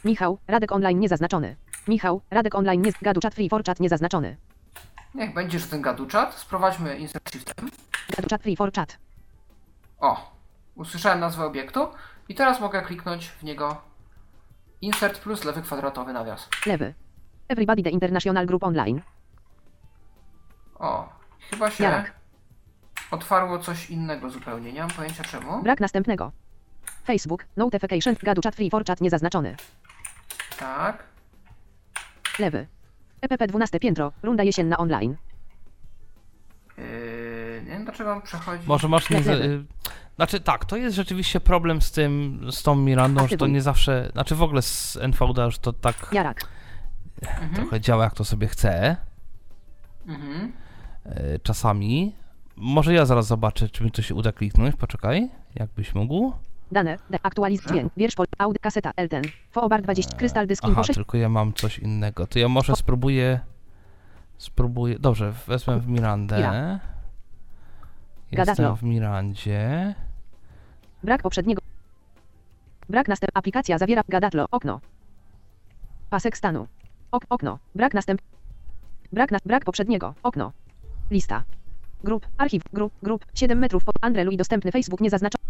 Michał, Radek Online niezaznaczony. Michał, Radek Online nie... Gadu chat free for chat niezaznaczony. Niech będzie, że ten gadu czat. Sprowadźmy insert shiftem. Gadu chat free for chat. O! Usłyszałem nazwę obiektu. I teraz mogę kliknąć w niego insert plus lewy kwadratowy nawias. Lewy. Everybody the International Group Online. O! Chyba się Jarak. Otwarło coś innego zupełnie. Nie mam pojęcia czemu. Brak następnego. Facebook, notification, gadu chat free for chat niezaznaczony. Tak. Lewy. EPP 12 piętro, runda jesienna online. Yy, nie wiem dlaczego on przechodzi. może masz nie... Lewy. y, Znaczy tak, to jest rzeczywiście problem z tym, z tą Mirandą, że to Aktywuj. nie zawsze, znaczy w ogóle z NVDA, że to tak Jarak. Mhm. trochę działa jak to sobie chce, Mhm. y, czasami. Może ja zaraz zobaczę, czy mi to się uda kliknąć, poczekaj, jakbyś mógł. Dane. Aktualiz dźwięk. Wiersz pol. Aud. Kaseta. L10. Foobar 20. Krystal dysk Aha, 6. tylko ja mam coś innego. To ja może spróbuję. Spróbuję. Dobrze, wezmę w Mirandę. Mira. Jestem w Mirandzie. Brak poprzedniego. Brak następ. Aplikacja zawiera. Gadatlo. Okno. Pasek stanu. Ok, okno. Brak następ. Brak nas. Brak poprzedniego. Okno. Lista. Grup. Archiw. Grup. Grup. 7 metrów. Po Andre Louis dostępny Facebook nie zaznaczony.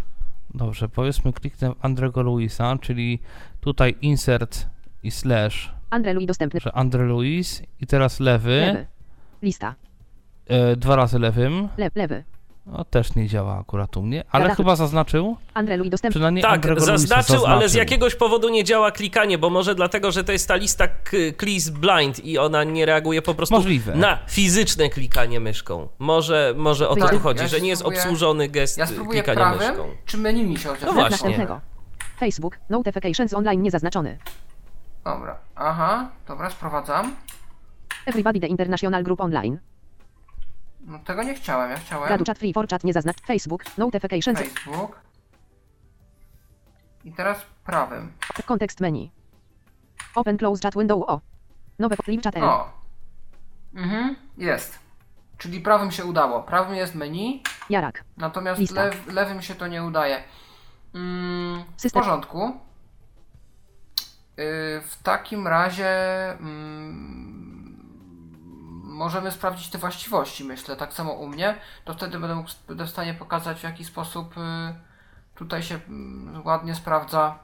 Dobrze, powiedzmy kliknę Andrego Luisa, czyli tutaj insert i slash, Andre Louis dostępny. że Andre Luis i teraz lewy, Lewy. Lista. e, dwa razy lewym. Le, lewy. No też nie działa akurat u mnie, ale chyba zaznaczył. Andre Louis dostępny. Przynajmniej Tak, Andrego Luisa zaznaczył, ale z zaznaczył. jakiegoś powodu nie działa klikanie, bo może dlatego, że to jest ta lista k- Please Blind i ona nie reaguje po prostu Możliwe. na fizyczne klikanie myszką. Może, może o to Tak, tu chodzi, ja że nie jest spróbuję- obsłużony gest Ja klikania prawym, myszką. czy menu mi się No otwiera? Brak właśnie. następnego. Facebook. Notifications online niezaznaczony. Dobra, aha, dobra, sprowadzam. Everybody the International Group Online. No tego nie chciałem, ja chciałem Radu chat free for chat nie zaznacz. Facebook. Notifications. Facebook. I teraz prawym. Kontekst menu. Open close chat window o. Nowe leave chat L. O. Mhm, jest. Czyli prawym się udało. Prawym jest menu, Jarak. natomiast Lista. lew, lewym się to nie udaje. Mm, w porządku. Yy, w takim razie mm, możemy sprawdzić te właściwości, myślę, tak samo u mnie. To wtedy będę, mógł, będę w stanie pokazać, w jaki sposób y, tutaj się mm, ładnie sprawdza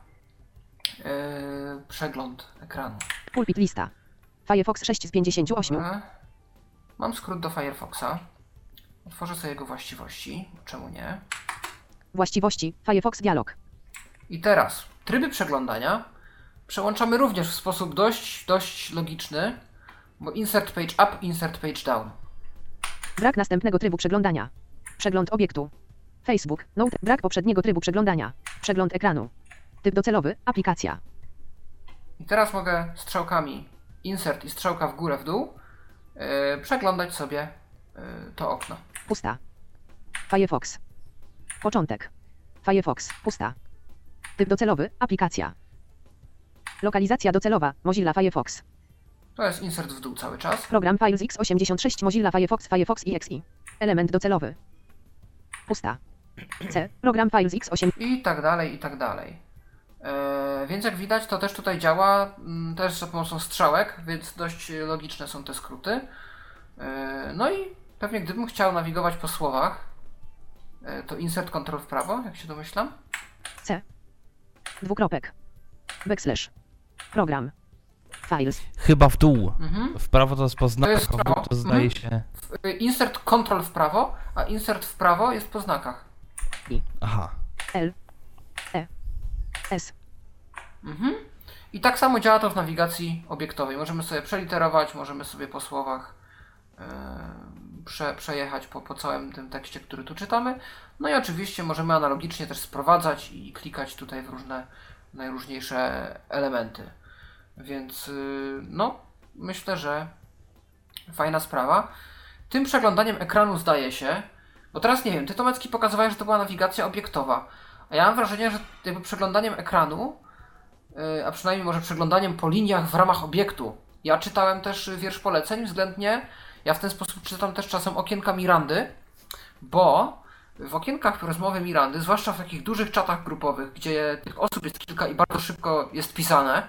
y, przegląd ekranu. Pulpit lista. Firefox 6 z 58. Dobra. Mam skrót do Firefoxa. Otworzę sobie jego właściwości. Czemu nie? Właściwości. Firefox dialog. I teraz tryby przeglądania przełączamy również w sposób dość, dość logiczny, bo insert page up, insert page down. Brak następnego trybu przeglądania. Przegląd obiektu. Facebook. Note. Brak poprzedniego trybu przeglądania. Przegląd ekranu. Typ docelowy. Aplikacja. I teraz mogę strzałkami insert i strzałka w górę, w dół yy, przeglądać sobie yy, to okno. Pusta. Firefox. Początek. Firefox. Pusta. Typ docelowy. Aplikacja. Lokalizacja docelowa. Mozilla Firefox. To jest insert w dół cały czas. Program Files x86 Mozilla Firefox Firefox EXE. Element docelowy. Pusta. C. Program Files x8. I tak dalej, i tak dalej. E, więc jak widać, to też tutaj działa mm, też za pomocą strzałek, więc dość logiczne są te skróty. E, no i pewnie gdybym chciał nawigować po słowach, e, to insert control w prawo, jak się domyślam. C. Dwukropek. Backslash. Program. Files. Chyba w dół. Mhm. W prawo to jest po znakach, dół prawo. to zdaje Mhm. się... E, Insert control w prawo, a insert w prawo jest po znakach. Aha. L. E. S. Mhm. I tak samo działa to w nawigacji obiektowej. Możemy sobie przeliterować, możemy sobie po słowach e, prze, przejechać po, po całym tym tekście, który tu czytamy. No i oczywiście możemy analogicznie też sprowadzać i klikać tutaj w różne najróżniejsze elementy. Więc y, no, myślę, że fajna sprawa. Tym przeglądaniem ekranu zdaje się, bo teraz nie wiem, ty Tomecki pokazywałeś, że to była nawigacja obiektowa, a ja mam wrażenie, że jakby przeglądaniem ekranu y, a przynajmniej może przeglądaniem po liniach w ramach obiektu. Ja czytałem też wiersz poleceń względnie, ja w ten sposób czytam też czasem okienka Mirandy, bo w okienkach rozmowy Mirandy, zwłaszcza w takich dużych czatach grupowych, gdzie tych osób jest kilka i bardzo szybko jest pisane,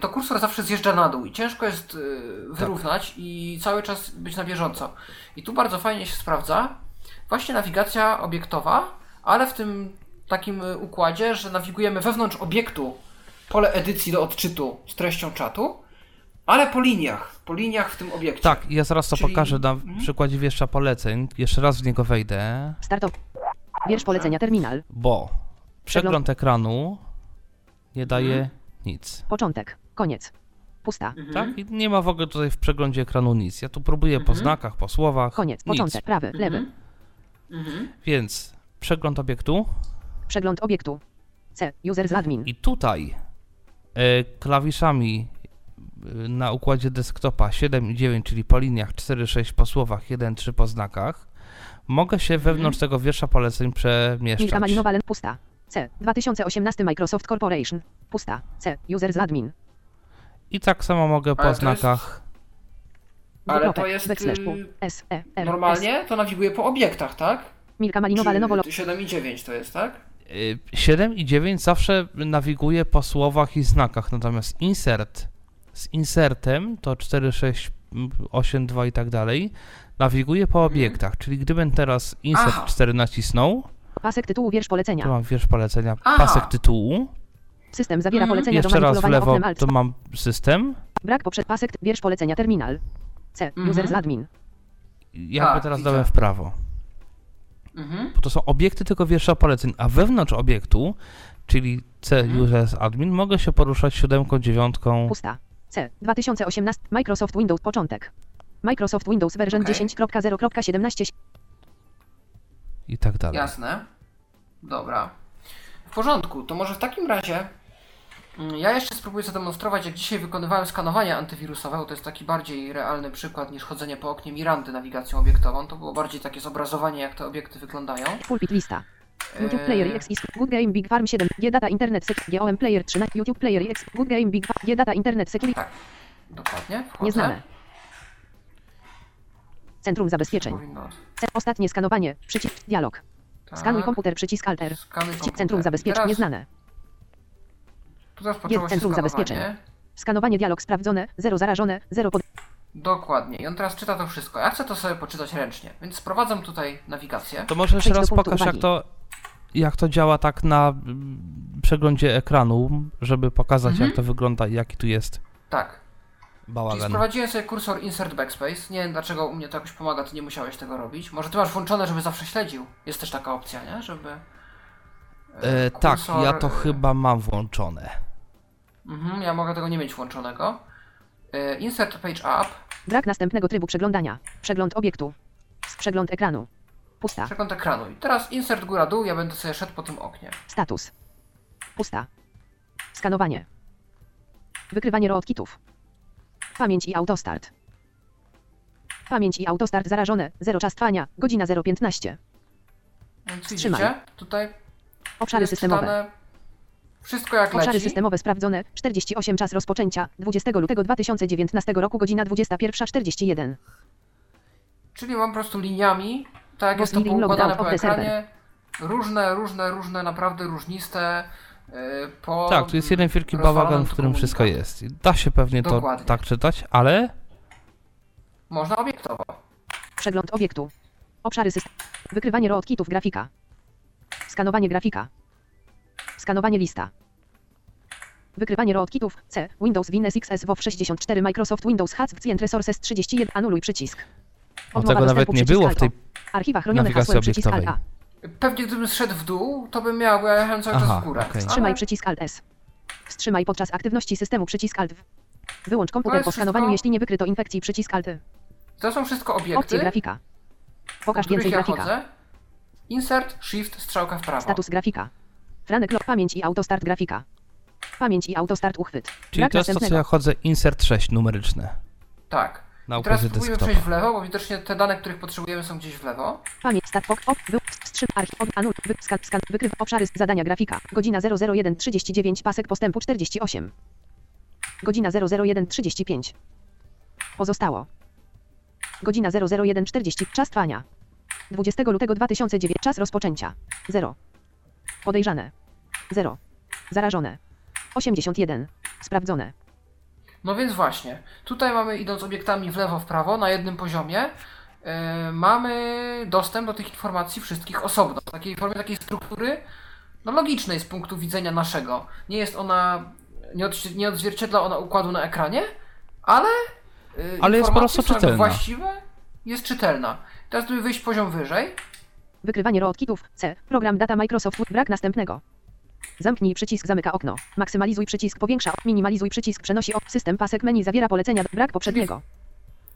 to kursor zawsze zjeżdża na dół i ciężko jest y, wyrównać i cały czas być na bieżąco. I tu bardzo fajnie się sprawdza właśnie nawigacja obiektowa, ale w tym takim y, układzie, że nawigujemy wewnątrz obiektu pole edycji do odczytu z treścią czatu, ale po liniach, po liniach w tym obiekcie. Tak, ja zaraz to Czyli- pokażę na Mhm. przykładzie wieszcza poleceń. Jeszcze raz w niego wejdę, Startow. Wiersz polecenia terminal. bo przegląd ekranu nie daje Mhm. Nic. Początek. Koniec. Pusta. Tak? I nie ma w ogóle tutaj w przeglądzie ekranu nic. Ja tu próbuję po Mhm. znakach, po słowach. Koniec. Nic. Początek. Prawy. Lewy. Mhm. Mhm. Więc przegląd obiektu Przegląd obiektu. C. Users admin. i tutaj e, klawiszami e, na układzie desktopa 7 i 9, czyli po liniach 4, 6 po słowach, 1, 3 po znakach, mogę się wewnątrz tego wiersza poleceń Milka przemieszczać. malinowa len. Pusta. C. 2018 Microsoft Corporation. Pusta. C. Users admin. I tak samo mogę po Ale to jest- znakach. Ale to Dwukropek, jest, backslash, y, S, E, R, S. Normalnie to nawiguje po obiektach, tak? Milka Malinowa, Czy Lenovo, Lo- 7 i 9 to jest, tak? Y, 7 i 9 zawsze nawiguje po słowach i znakach, natomiast insert z insertem to 4, 6, 8, 2 i tak dalej nawiguje po obiektach, czyli gdybym teraz insert Mhm. Aha. 4 nacisnął, Pasek tytułu wiersz polecenia. to mam wiersz polecenia, Aha. pasek tytułu, System zawiera Mhm. polecenia do jeszcze raz w lewo oknem alt. to mam system, Brak poprzed pasek wiersz polecenia terminal. C. Mhm. Users admin. i jakby Tak, teraz widzę. dałem w prawo. Mhm. Bo to są obiekty tylko wiersza poleceń, a wewnątrz obiektu, czyli C Mhm. users admin, mogę się poruszać siódemką, dziewiątką, Pusta. C. 2018 Microsoft Windows początek. Microsoft Windows version Okej. 10.0.17 i tak dalej. Jasne. Dobra. W porządku, to może w takim razie mm, ja jeszcze spróbuję zademonstrować, jak dzisiaj wykonywałem skanowanie antywirusowe, bo to jest taki bardziej realny przykład niż chodzenie po oknie Mirandy nawigacją obiektową. To było bardziej takie zobrazowanie, jak te obiekty wyglądają. Pulpit lista. YouTube Eee, Player X is Good Game Big Farm 7 G Data Internet Sec GOM Player 3 na YouTube Player X Good Game Big Farm G Data Internet Security Tak, dokładnie. Wchodzę. nieznane. Centrum zabezpieczeń. Ostatnie skanowanie. Przycisk dialog. Tak. Skanuj komputer przycisk Alter. Skanuj Przycisk komputer. Centrum zabezpieczeń Teraz- nieznane. Tu teraz poczęło się Centrum skanowanie. zabezpieczeń. Skanowanie dialog sprawdzone. 0 zarażone. 0 pod... Dokładnie. I on teraz czyta to wszystko. Ja chcę to sobie poczytać ręcznie, więc sprowadzam tutaj nawigację. To może jeszcze Przejdź do raz punktu pokaż, jak uwagi. to, jak to działa tak na mm, przeglądzie ekranu, żeby pokazać, Mhm. jak to wygląda i jaki tu jest Tak. Czyli bałagan. sprowadziłem sobie kursor Insert Backspace. Nie wiem dlaczego u mnie to jakoś pomaga, ty nie musiałeś tego robić. Może ty masz włączone, żeby zawsze śledził. Jest też taka opcja, nie? Żeby. E, tak, kursor, ja to e, chyba mam włączone. Mhm, ja mogę tego nie mieć włączonego. E, Insert Page Up. Brak następnego trybu przeglądania. Przegląd obiektu. Przegląd ekranu. Pusta. Przegląd ekranu. I teraz insert góra-dół, ja będę sobie szedł po tym oknie. Status. Pusta. Skanowanie. Wykrywanie rootkitów. Pamięć i autostart. Pamięć i autostart zarażone. 0 czas trwania. Godzina 015. Więc Wstrzymaj. widzicie? Tutaj Obszary jest systemowe. czytane wszystko jak Obszary leci. systemowe sprawdzone. 48 czas rozpoczęcia. 20 lutego 2019 roku. Godzina 21.41. Czyli mam po prostu liniami, tak jak jest to Postleading poukładane logout po of the ekranie. Różne, różne, różne, naprawdę różniste. Yy, Po Tak, tu jest jeden wielki bałagan, w którym wszystko jest. Da się pewnie to Dokładnie. tak czytać, ale Można obiektowo. Przegląd obiektu. Obszary systemu. Wykrywanie rootkitów grafika. Skanowanie grafika. Skanowanie lista. Wykrywanie rootkitów C. Windows Windows XS WoW 64 Microsoft Windows HAC Client Resources 31 Anuluj przycisk. o, Odmowa tego nawet nie było w tej... O. Archiwa chronione nawigacji hasłem przycisk. A. Pewnie gdybym zszedł w dół, to bym miał, bo ja jechałem cały Aha, czas w górę. okej. Wstrzymaj Ale przycisk Alt S. Wstrzymaj podczas aktywności systemu przycisk Alt W. Wyłącz komputer jest po skanowaniu, wszystko- jeśli nie wykryto infekcji przycisk Alt. To są wszystko Opcje obiekty, grafika. po Pokaż których więcej ja grafika. chodzę. Insert, Shift, strzałka w prawo. Status grafika. Franek log pamięć i autostart grafika. Pamięć i autostart uchwyt. Czyli Brak to jest to, co następnego. ja chodzę, insert 6 numeryczne. Tak. Na I teraz układzie spróbujmy desktopa. przejść w lewo, bo widocznie te dane, których potrzebujemy są gdzieś w lewo. Pamięć start ok, ok, wy, wstrzym, archiw, ob, anul, wy, skan, skan, wykryw, obszary, zadania grafika. Godzina 00139, pasek postępu 48. Godzina 00135. Pozostało. Godzina 00140, czas trwania. 20 lutego 2009, czas rozpoczęcia. 0. Podejrzane. 0. Zarażone. 81. Sprawdzone. No więc właśnie, tutaj mamy idąc obiektami w lewo, w prawo na jednym poziomie, mamy dostęp do tych informacji wszystkich osobno. W takiej formie, takiej struktury, no logicznej z punktu widzenia naszego. Nie jest ona, nie, nie odzwierciedla ona układu na ekranie, ale, yy, Ale jest po prostu czytelna. właściwe, jest czytelna. Teraz gdyby wyjść poziom wyżej, Wykrywanie rootkitów. C. Program data Microsoft. Brak następnego. Zamknij przycisk zamyka okno. Maksymalizuj przycisk powiększa. Minimalizuj przycisk przenosi ok. System pasek menu zawiera polecenia. Brak poprzedniego.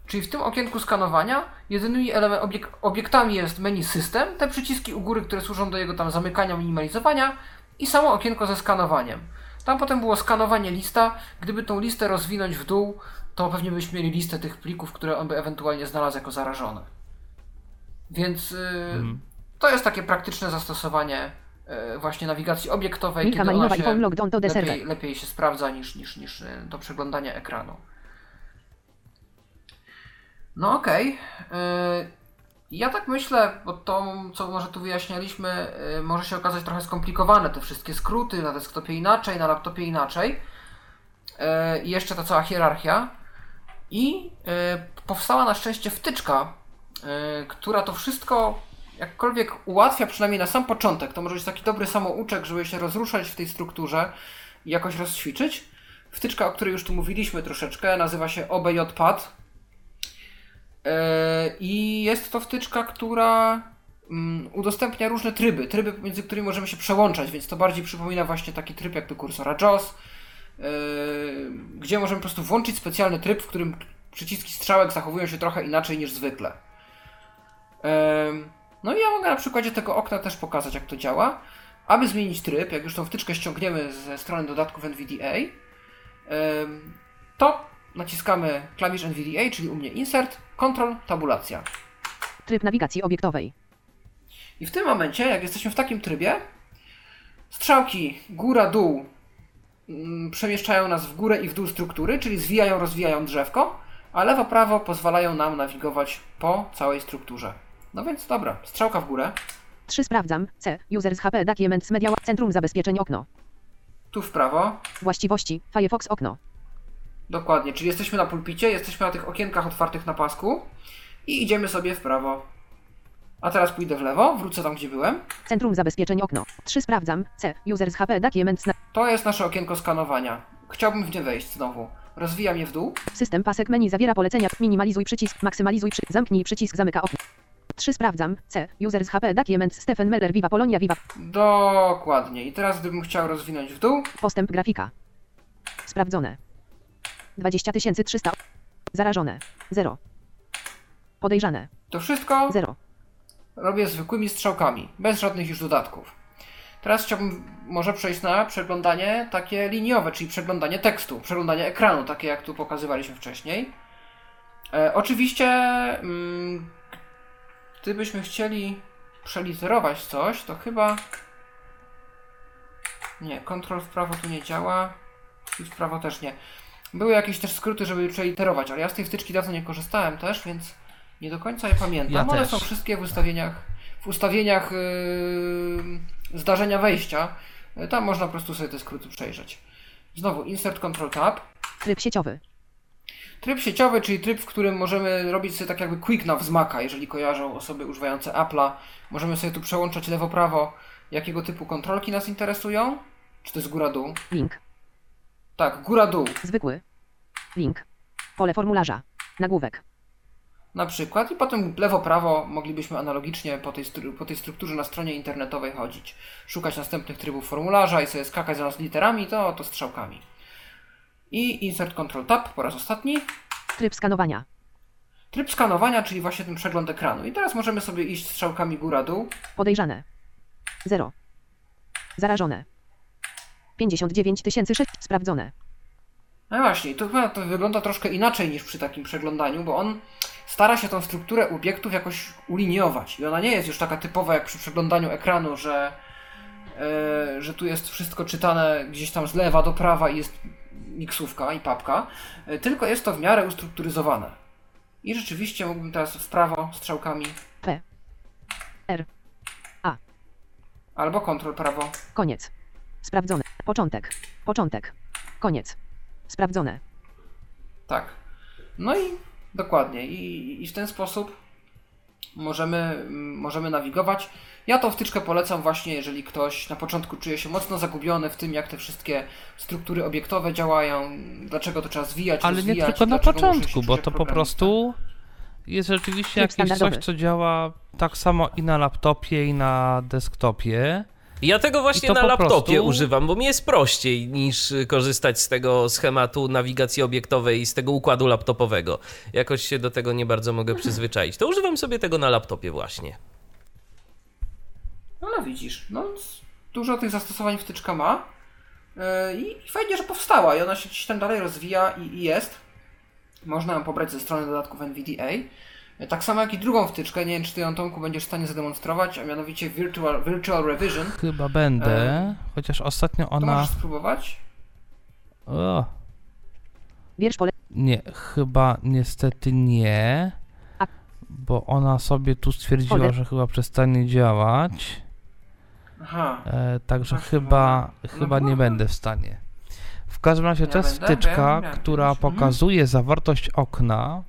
Czyli w tym okienku skanowania jedynymi obiek obiektami jest menu system, te przyciski u góry, które służą do jego tam zamykania, minimalizowania i samo okienko ze skanowaniem. Tam potem było skanowanie lista. Gdyby tą listę rozwinąć w dół, to pewnie byśmy mieli listę tych plików, które on by ewentualnie znalazł jako zarażone. Więc yy, Mhm. to jest takie praktyczne zastosowanie e, właśnie nawigacji obiektowej, Milka kiedy ona się lepiej, lepiej się sprawdza niż, niż, niż e, do przeglądania ekranu. No okej. E, Ja tak myślę, bo to, co może tu wyjaśnialiśmy, e, może się okazać trochę skomplikowane. Te wszystkie skróty na desktopie inaczej, na laptopie inaczej. E, I jeszcze ta cała hierarchia. I e, powstała na szczęście wtyczka, która to wszystko jakkolwiek ułatwia, przynajmniej na sam początek. To może być taki dobry samouczek, żeby się rozruszać w tej strukturze i jakoś rozćwiczyć. Wtyczka, o której już tu mówiliśmy troszeczkę, nazywa się OBJPad. E, I jest to wtyczka, która mm, udostępnia różne tryby, tryby, między którymi możemy się przełączać, więc to bardziej przypomina właśnie taki tryb jak do kursora JAWS, yy, gdzie możemy po prostu włączyć specjalny tryb, w którym przyciski strzałek zachowują się trochę inaczej niż zwykle. Yy, No i ja mogę na przykładzie tego okna też pokazać, jak to działa. Aby zmienić tryb, jak już tą wtyczkę ściągniemy ze strony dodatków NVDA, naciskamy klawisz NVDA, czyli u mnie Insert, Control, Tabulacja. Tryb nawigacji obiektowej. I w tym momencie, jak jesteśmy w takim trybie, strzałki góra-dół mm, przemieszczają nas w górę i w dół struktury, czyli zwijają, rozwijają drzewko, a lewo-prawo pozwalają nam nawigować po całej strukturze. No więc dobra, strzałka w górę, 3 sprawdzam. C. Users HP Documents Media. Centrum zabezpieczeń okno. tu w prawo, Właściwości. Firefox okno. Dokładnie, czyli jesteśmy na pulpicie, jesteśmy na tych okienkach otwartych na pasku i idziemy sobie w prawo. A teraz pójdę w lewo, wrócę tam, gdzie byłem. Centrum zabezpieczeń okno. 3 sprawdzam. C. Users HP Documents na To jest nasze okienko skanowania. Chciałbym w nie wejść znowu. Rozwijam je w dół. System pasek menu zawiera polecenia. Minimalizuj przycisk. Maksymalizuj przy. Zamknij przycisk. Zamyka okno. 3 sprawdzam. C. Users HP Documents Stephen Meller Viva Polonia Viva. Dokładnie. I teraz gdybym chciał rozwinąć w dół, Postęp grafika. Sprawdzone. 20 300. Zarażone. 0. Podejrzane. to wszystko 0. robię zwykłymi strzałkami, bez żadnych już dodatków. Teraz chciałbym może przejść na przeglądanie takie liniowe, czyli przeglądanie tekstu, przeglądanie ekranu, takie jak tu pokazywaliśmy wcześniej. E, oczywiście, mm, gdybyśmy chcieli przeliterować coś, to chyba... Nie, kontrol w prawo tu nie działa i w prawo też nie. Były jakieś też skróty, żeby przeliterować, ale ja z tej wtyczki dawno nie korzystałem też, więc nie do końca je pamiętam. Ja One też. są wszystkie w ustawieniach, w ustawieniach yy, zdarzenia wejścia. Yy, Tam można po prostu sobie te skróty przejrzeć. Znowu Insert Control Tab. Tryb sieciowy. Tryb sieciowy, czyli tryb, w którym możemy robić sobie tak jakby quick nav z Maca, jeżeli kojarzą osoby używające Apple'a. Możemy sobie tu przełączać lewo-prawo, jakiego typu kontrolki nas interesują. Czy to jest góra-dół? Link. Tak, góra-dół Zwykły. Link. Pole formularza. Nagłówek. na przykład. I potem lewo-prawo moglibyśmy analogicznie po tej, po tej strukturze na stronie internetowej chodzić. Szukać następnych trybów formularza i sobie skakać zamiast literami, to, to strzałkami. I Insert Control Tab po raz ostatni. Tryb skanowania. Tryb skanowania, czyli właśnie ten przegląd ekranu. I teraz możemy sobie iść strzałkami góra-dół. Podejrzane. 0. Zarażone. 59 006. Sprawdzone. No właśnie, to chyba to wygląda troszkę inaczej niż przy takim przeglądaniu, bo on stara się tą strukturę obiektów jakoś uliniować. I ona nie jest już taka typowa jak przy przeglądaniu ekranu, że, e, że tu jest wszystko czytane gdzieś tam z lewa do prawa i jest miksówka i papka, e, tylko jest to w miarę ustrukturyzowane. I rzeczywiście mógłbym teraz w prawo strzałkami P. R. A. albo kontrol prawo. Koniec. Sprawdzone. Początek. Początek. Koniec. Sprawdzone. Tak. No i dokładnie. I, i w ten sposób możemy, mm, możemy nawigować. Ja tą wtyczkę polecam właśnie, jeżeli ktoś na początku czuje się mocno zagubiony w tym, jak te wszystkie struktury obiektowe działają, dlaczego to trzeba zwijać, Ale nie tylko na początku, bo to po prostu jest rzeczywiście jakieś coś, co działa tak samo i na laptopie, i na desktopie. Ja tego właśnie na laptopie prostu- używam, bo mi jest prościej niż korzystać z tego schematu nawigacji obiektowej i z tego układu laptopowego. Jakoś się do tego nie bardzo mogę przyzwyczaić. To używam sobie tego na laptopie właśnie. No, no widzisz, no dużo tych zastosowań wtyczka ma Yy, i fajnie, że powstała i ona się gdzieś tam dalej rozwija i, i jest. Można ją pobrać ze strony dodatków NVDA. Tak samo jak i drugą wtyczkę, nie wiem czy ty ją Tomku będziesz w stanie zademonstrować, a mianowicie Virtual, virtual Revision. Chyba będę, chociaż ostatnio To ona... możesz spróbować? O, Wiersz pole. nie, chyba niestety nie, bo ona sobie tu stwierdziła, że chyba przestanie działać. Aha. E, także chyba, no. chyba No nie będę w stanie. W każdym razie to jest wtyczka, która mhm. pokazuje zawartość okna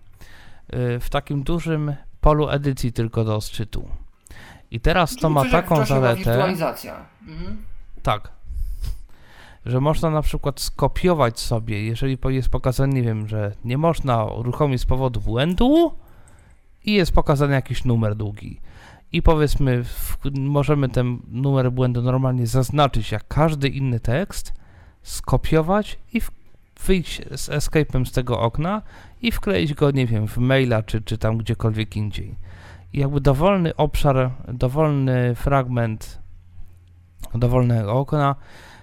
w takim dużym polu edycji tylko do odczytu. I teraz to Czyli ma taką zaletę. Mhm. tak, że można na przykład skopiować sobie, jeżeli jest pokazane, nie wiem, że nie można uruchomić z powodu błędu i jest pokazany jakiś numer długi. I powiedzmy, w, możemy ten numer błędu normalnie zaznaczyć jak każdy inny tekst, skopiować i w, wyjść z escape'em z tego okna i wkleić go, nie wiem, w maila czy, czy tam gdziekolwiek indziej. I jakby dowolny obszar, dowolny fragment dowolnego okna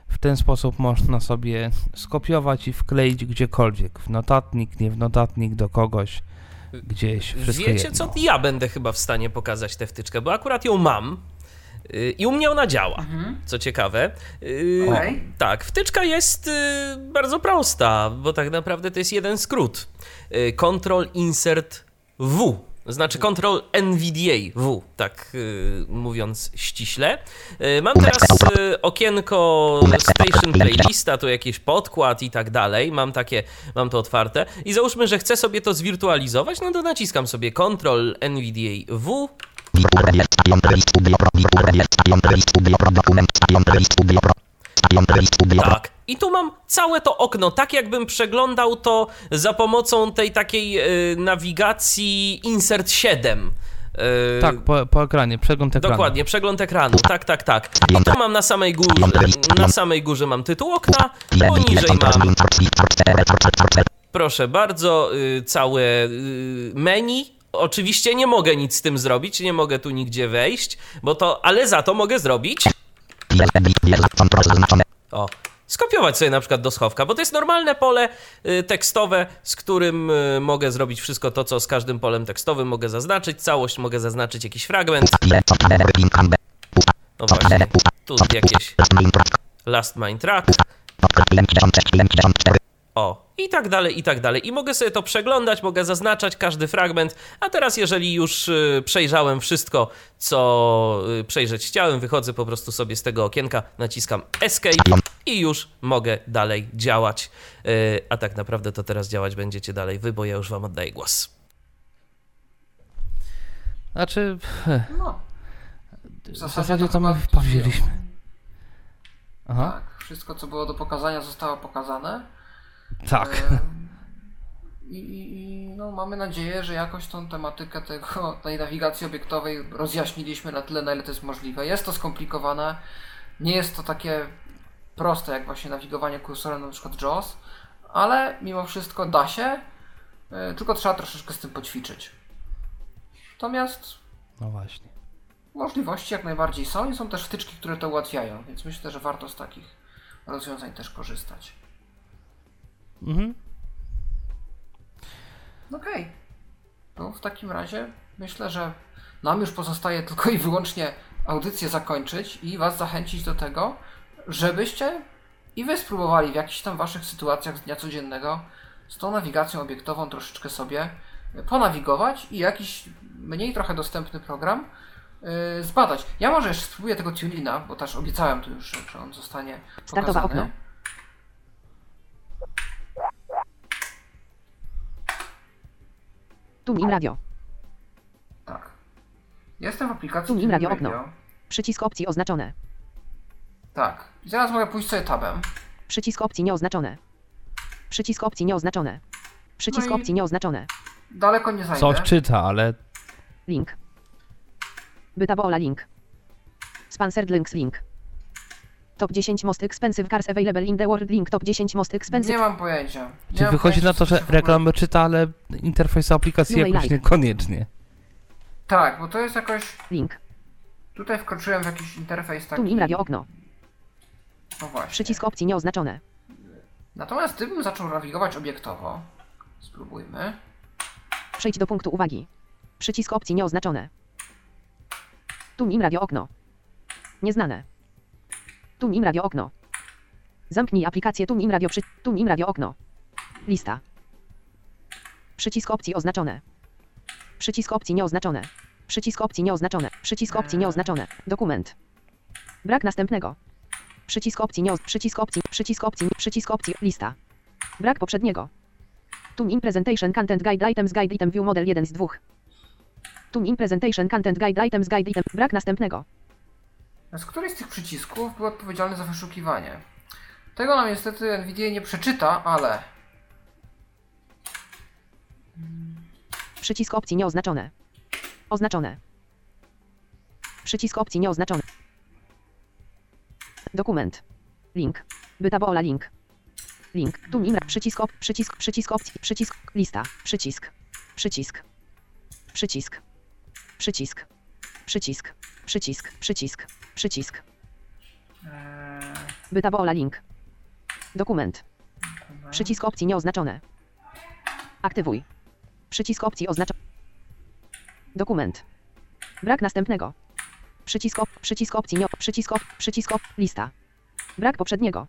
w ten sposób można sobie skopiować i wkleić gdziekolwiek. W notatnik, nie w notatnik, do kogoś, gdzieś. Wszystko Wiecie jedno. co? Ja będę chyba w stanie pokazać tę wtyczkę, bo akurat ją mam. I u mnie ona działa, Mhm. co ciekawe. Y, Okej. Tak, wtyczka jest y, bardzo prosta, bo tak naprawdę to jest jeden skrót. Y, Control Insert W. Znaczy Control NVDA W, tak mówiąc ściśle. Mam teraz okienko Station Playlista, tu jakiś podkład i tak dalej. Mam takie, mam to otwarte. I załóżmy, że chcę sobie to zwirtualizować, no to naciskam sobie Control NVDA W Tak. I tu mam całe to okno, tak jakbym przeglądał to za pomocą tej takiej y, nawigacji Insert 7. Y, Tak, po, po ekranie, przegląd ekranu. Dokładnie, przegląd ekranu, tak, tak, tak. I tu mam na samej górze, na samej górze mam tytuł okna, poniżej mam, proszę bardzo, y, całe y, menu. Oczywiście nie mogę nic z tym zrobić, nie mogę tu nigdzie wejść, bo to, ale za to mogę zrobić o, skopiować sobie na przykład do schowka, bo to jest normalne pole y, tekstowe, z którym y, mogę zrobić wszystko to, co z każdym polem tekstowym mogę zaznaczyć, całość mogę zaznaczyć jakiś fragment. No właśnie, tu jakieś last main track. O, i tak dalej, i tak dalej. I mogę sobie to przeglądać, mogę zaznaczać każdy fragment. A teraz, jeżeli już y, przejrzałem wszystko, co y, przejrzeć chciałem, wychodzę po prostu sobie z tego okienka, naciskam Escape i już mogę dalej działać. Y, a tak naprawdę to teraz działać będziecie dalej wy, bo ja już wam oddaję głos. Znaczy, No. w zasadzie to my powiedzieliśmy. Aha, Tak, wszystko co było do pokazania zostało pokazane. Tak. E, I, i, no, mamy nadzieję, że jakoś tą tematykę tego, tej nawigacji obiektowej rozjaśniliśmy na tyle, na ile to jest możliwe. Jest to skomplikowane, nie jest to takie proste jak właśnie nawigowanie kursorem na przykład JAWS, ale mimo wszystko da się, e, tylko trzeba troszeczkę z tym poćwiczyć. Natomiast No właśnie. możliwości jak najbardziej są i są też wtyczki, które to ułatwiają, więc myślę, że warto z takich rozwiązań też korzystać. Mhm. Okej. No w takim razie myślę, że nam już pozostaje tylko i wyłącznie audycję zakończyć i Was zachęcić do tego, żebyście i Wy spróbowali w jakichś tam Waszych sytuacjach z dnia codziennego z tą nawigacją obiektową troszeczkę sobie ponawigować i jakiś mniej trochę dostępny program yy, zbadać. Ja może jeszcze spróbuję tego Tunina, bo też obiecałem tu już, że on zostanie Startowa pokazany. okno. Tuning radio. Tak. Jestem w aplikacji Tuning radio, Radio. okno. Przycisk opcji oznaczone. Tak. I teraz mogę pójść sobie tabem. Przycisk opcji nieoznaczone. Przycisk opcji nieoznaczone. Przycisk No opcji nieoznaczone. Daleko nie zajdę. Coś czyta, ale Link. Bytabola link. Sponsored links link. Top 10 most expensive cars available in the world link. Top 10 most expensive. Nie mam pojęcia. Nie czy mam wychodzi pojęcia, na to, co że się w ogóle- reklamy czyta, ale interfejs aplikacji Numer jakoś like. niekoniecznie. Tak, bo to jest jakoś... Link. Tutaj wkroczyłem w jakiś interfejs taki... Tuning radio okno. No właśnie. Przycisk opcji nieoznaczone. Natomiast gdybym zaczął nawigować obiektowo, spróbujmy. Przejdź do punktu uwagi. Przycisk opcji nieoznaczone. Tu im radio okno. Nieznane. Tu im radio okno. Zamknij aplikację Tu im radio przy... Tu im radio okno. Lista. Przycisk opcji oznaczone. Przycisk opcji nieoznaczone. Przycisk opcji nieoznaczone. Przycisk opcji nieoznaczone. Dokument. Brak następnego. Przycisk opcji nie przycisk opcji, przycisk opcji, przycisk opcji, lista. Brak poprzedniego. Tune presentation content guide items guide item view model 1 z 2. Tune presentation content guide items guide item brak następnego. Z któryś z tych przycisków był odpowiedzialny za wyszukiwanie? Tego nam niestety NVIDIA nie przeczyta, ale Przycisk opcji nieoznaczone. Oznaczone. Przycisk opcji nieoznaczone. Dokument. Link. Bytabola link. Link. Tu imra. Przycisk op. Przycisk. Przycisk opcji. Przycisk. Lista. Przycisk. Przycisk. Przycisk. Przycisk. Przycisk. Przycisk. Przycisk. Przycisk. Bytabola link. Dokument. Przycisk opcji nieoznaczone. Aktywuj. Przycisk opcji oznacza. Dokument. Brak następnego. Przycisk op, przycisk opcji nie, przycisk op, przycisk op, lista. Brak poprzedniego.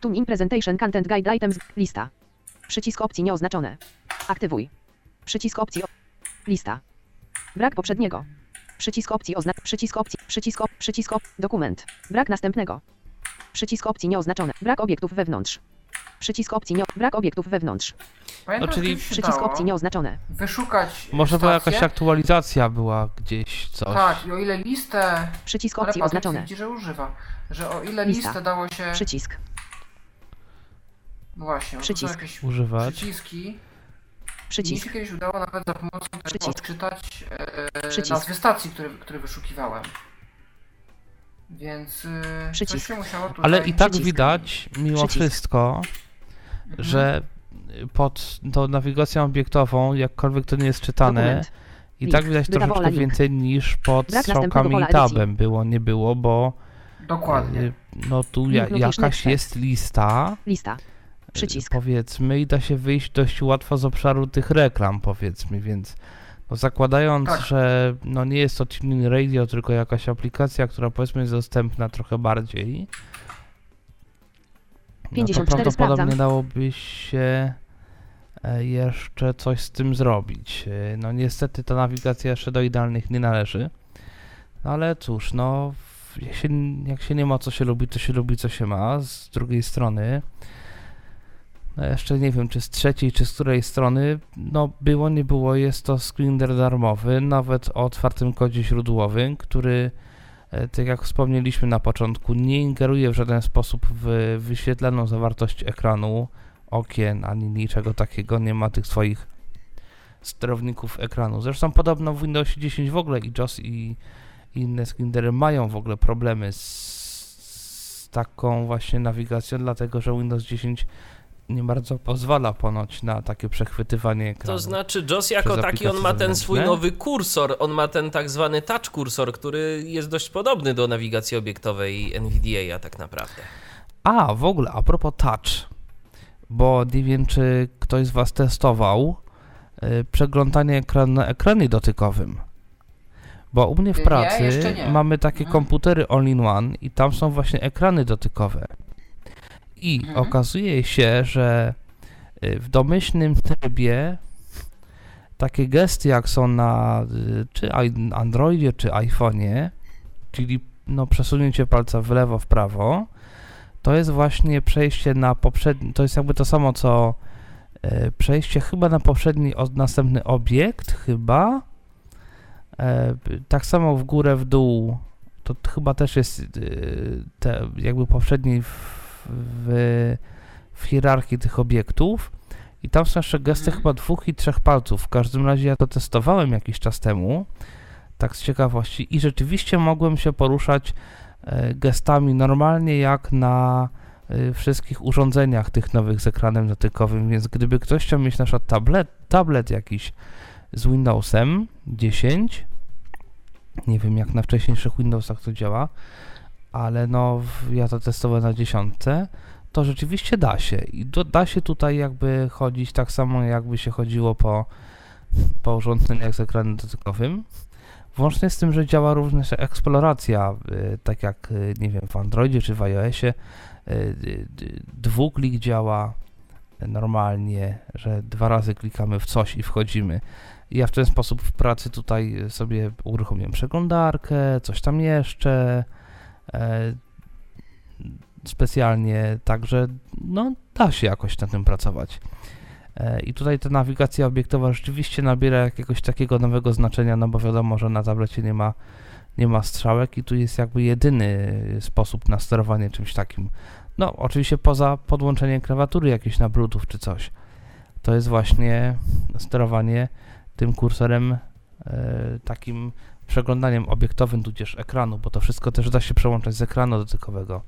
Tune in presentation content guide items, lista. Przycisk opcji nieoznaczone. Aktywuj. Przycisk opcji, op, lista. Brak poprzedniego. Przycisk opcji oznacz, przycisk opcji, przycisk op, przycisk op, dokument. Brak następnego. Przycisk opcji nieoznaczone. Brak obiektów wewnątrz. Przycisk opcji nie, brak obiektów wewnątrz. pamiętam, No, czyli Przycisk opcji nieoznaczone. wyszukać Może to stację. jakaś aktualizacja była gdzieś, coś. Tak, i o ile listę... Przycisk Ale opcji Patryk oznaczone. twierdzi, że używa. Że o ile Lista. listę dało się... Przycisk. No właśnie, Przycisk. jakieś Używać. przyciski. Mi Przycisk. się kiedyś udało nawet za pomocą tego Przycisk. odczytać e, Przycisk. nazwy stacji, które, które wyszukiwałem. Więc e, coś Przycisk. się musiało tutaj... Ale i tak Przycisk. widać, mimo Przycisk. wszystko, Mhm. że pod tą nawigacją obiektową, jakkolwiek to nie jest czytane, Dokument. i Link. tak widać Wydawało troszeczkę link. więcej niż pod Brak następnego strzałkami pola i tabem było, nie było, bo Dokładnie. y, no tu ja, Link jakaś jest lista, Lista. Przycisk. powiedzmy, i da się wyjść dość łatwo z obszaru tych reklam, powiedzmy, więc no zakładając, Tak. że no nie jest to tuning radio, tylko jakaś aplikacja, która powiedzmy jest dostępna trochę bardziej, no to 54 prawdopodobnie sprawdzam. dałoby się e, jeszcze coś z tym zrobić. E, No niestety ta nawigacja jeszcze do idealnych nie należy. No ale cóż, no jak się, jak się nie ma co się lubi, to się lubi co się ma. Z drugiej strony, jeszcze nie wiem czy z trzeciej, czy z której strony, no było, nie było, jest to screener darmowy, nawet o otwartym kodzie źródłowym, który e, tak jak wspomnieliśmy na początku, nie ingeruje w żaden sposób w wyświetlaną zawartość ekranu, okien, ani niczego takiego, nie ma tych swoich sterowników ekranu. Zresztą podobno w Windowsie 10 w ogóle i JOS i i inne screenery mają w ogóle problemy z, z taką właśnie nawigacją, dlatego że Windows 10 nie bardzo pozwala ponoć na takie przechwytywanie ekranu. To znaczy, JOS jako taki, on ma ten swój nowy kursor, on ma ten tak zwany touch kursor, który jest dość podobny do nawigacji obiektowej NVDA tak naprawdę. A, w ogóle, a propos touch, bo nie wiem, czy ktoś z Was testował y, przeglądanie ekran na ekranie dotykowym. Bo u mnie w pracy nie. mamy takie Mhm. komputery all-in-one i tam są właśnie ekrany dotykowe. I Mhm. okazuje się, że y, w domyślnym trybie takie gesty jak są na y, czy Androidzie, czy iPhone'ie, czyli no, przesunięcie palca w lewo, w prawo, to jest właśnie przejście na poprzedni, to jest jakby to samo co e, przejście chyba na poprzedni, o, następny obiekt, chyba. E, tak samo w górę, w dół, to chyba też jest te, jakby poprzedni w, w, w hierarchii tych obiektów. I tam są jeszcze gesty Mhm. chyba dwóch i trzech palców. W każdym razie ja to testowałem jakiś czas temu, tak z ciekawości, i rzeczywiście mogłem się poruszać e, gestami normalnie jak na e, wszystkich urządzeniach tych nowych z ekranem dotykowym, więc gdyby ktoś chciał mieć na przykład tablet, tablet jakiś z Windowsem 10, nie wiem jak na wcześniejszych Windowsach to działa, ale no ja to testowałem na dziesiątce, to rzeczywiście da się i do, da się tutaj jakby chodzić tak samo jakby się chodziło po po urządzeniach z ekranem dotykowym. Włącznie z tym, że działa również eksploracja, y, tak jak, y, nie wiem, w Androidzie czy w iOSie. Y, Dwuklik działa normalnie, że dwa razy klikamy w coś i wchodzimy. Ja w ten sposób w pracy tutaj sobie uruchomiłem przeglądarkę, coś tam jeszcze. E, specjalnie, także no da się jakoś na tym pracować. E, I tutaj ta nawigacja obiektowa rzeczywiście nabiera jakiegoś takiego nowego znaczenia, no bo wiadomo, że na tablecie nie ma, nie ma strzałek i tu jest jakby jedyny sposób na sterowanie czymś takim. No, oczywiście poza podłączeniem klawiatury jakieś na Bluetooth czy coś. To jest właśnie sterowanie tym kursorem takim przeglądaniem obiektowym, tudzież ekranu, bo to wszystko też da się przełączać z ekranu dotykowego.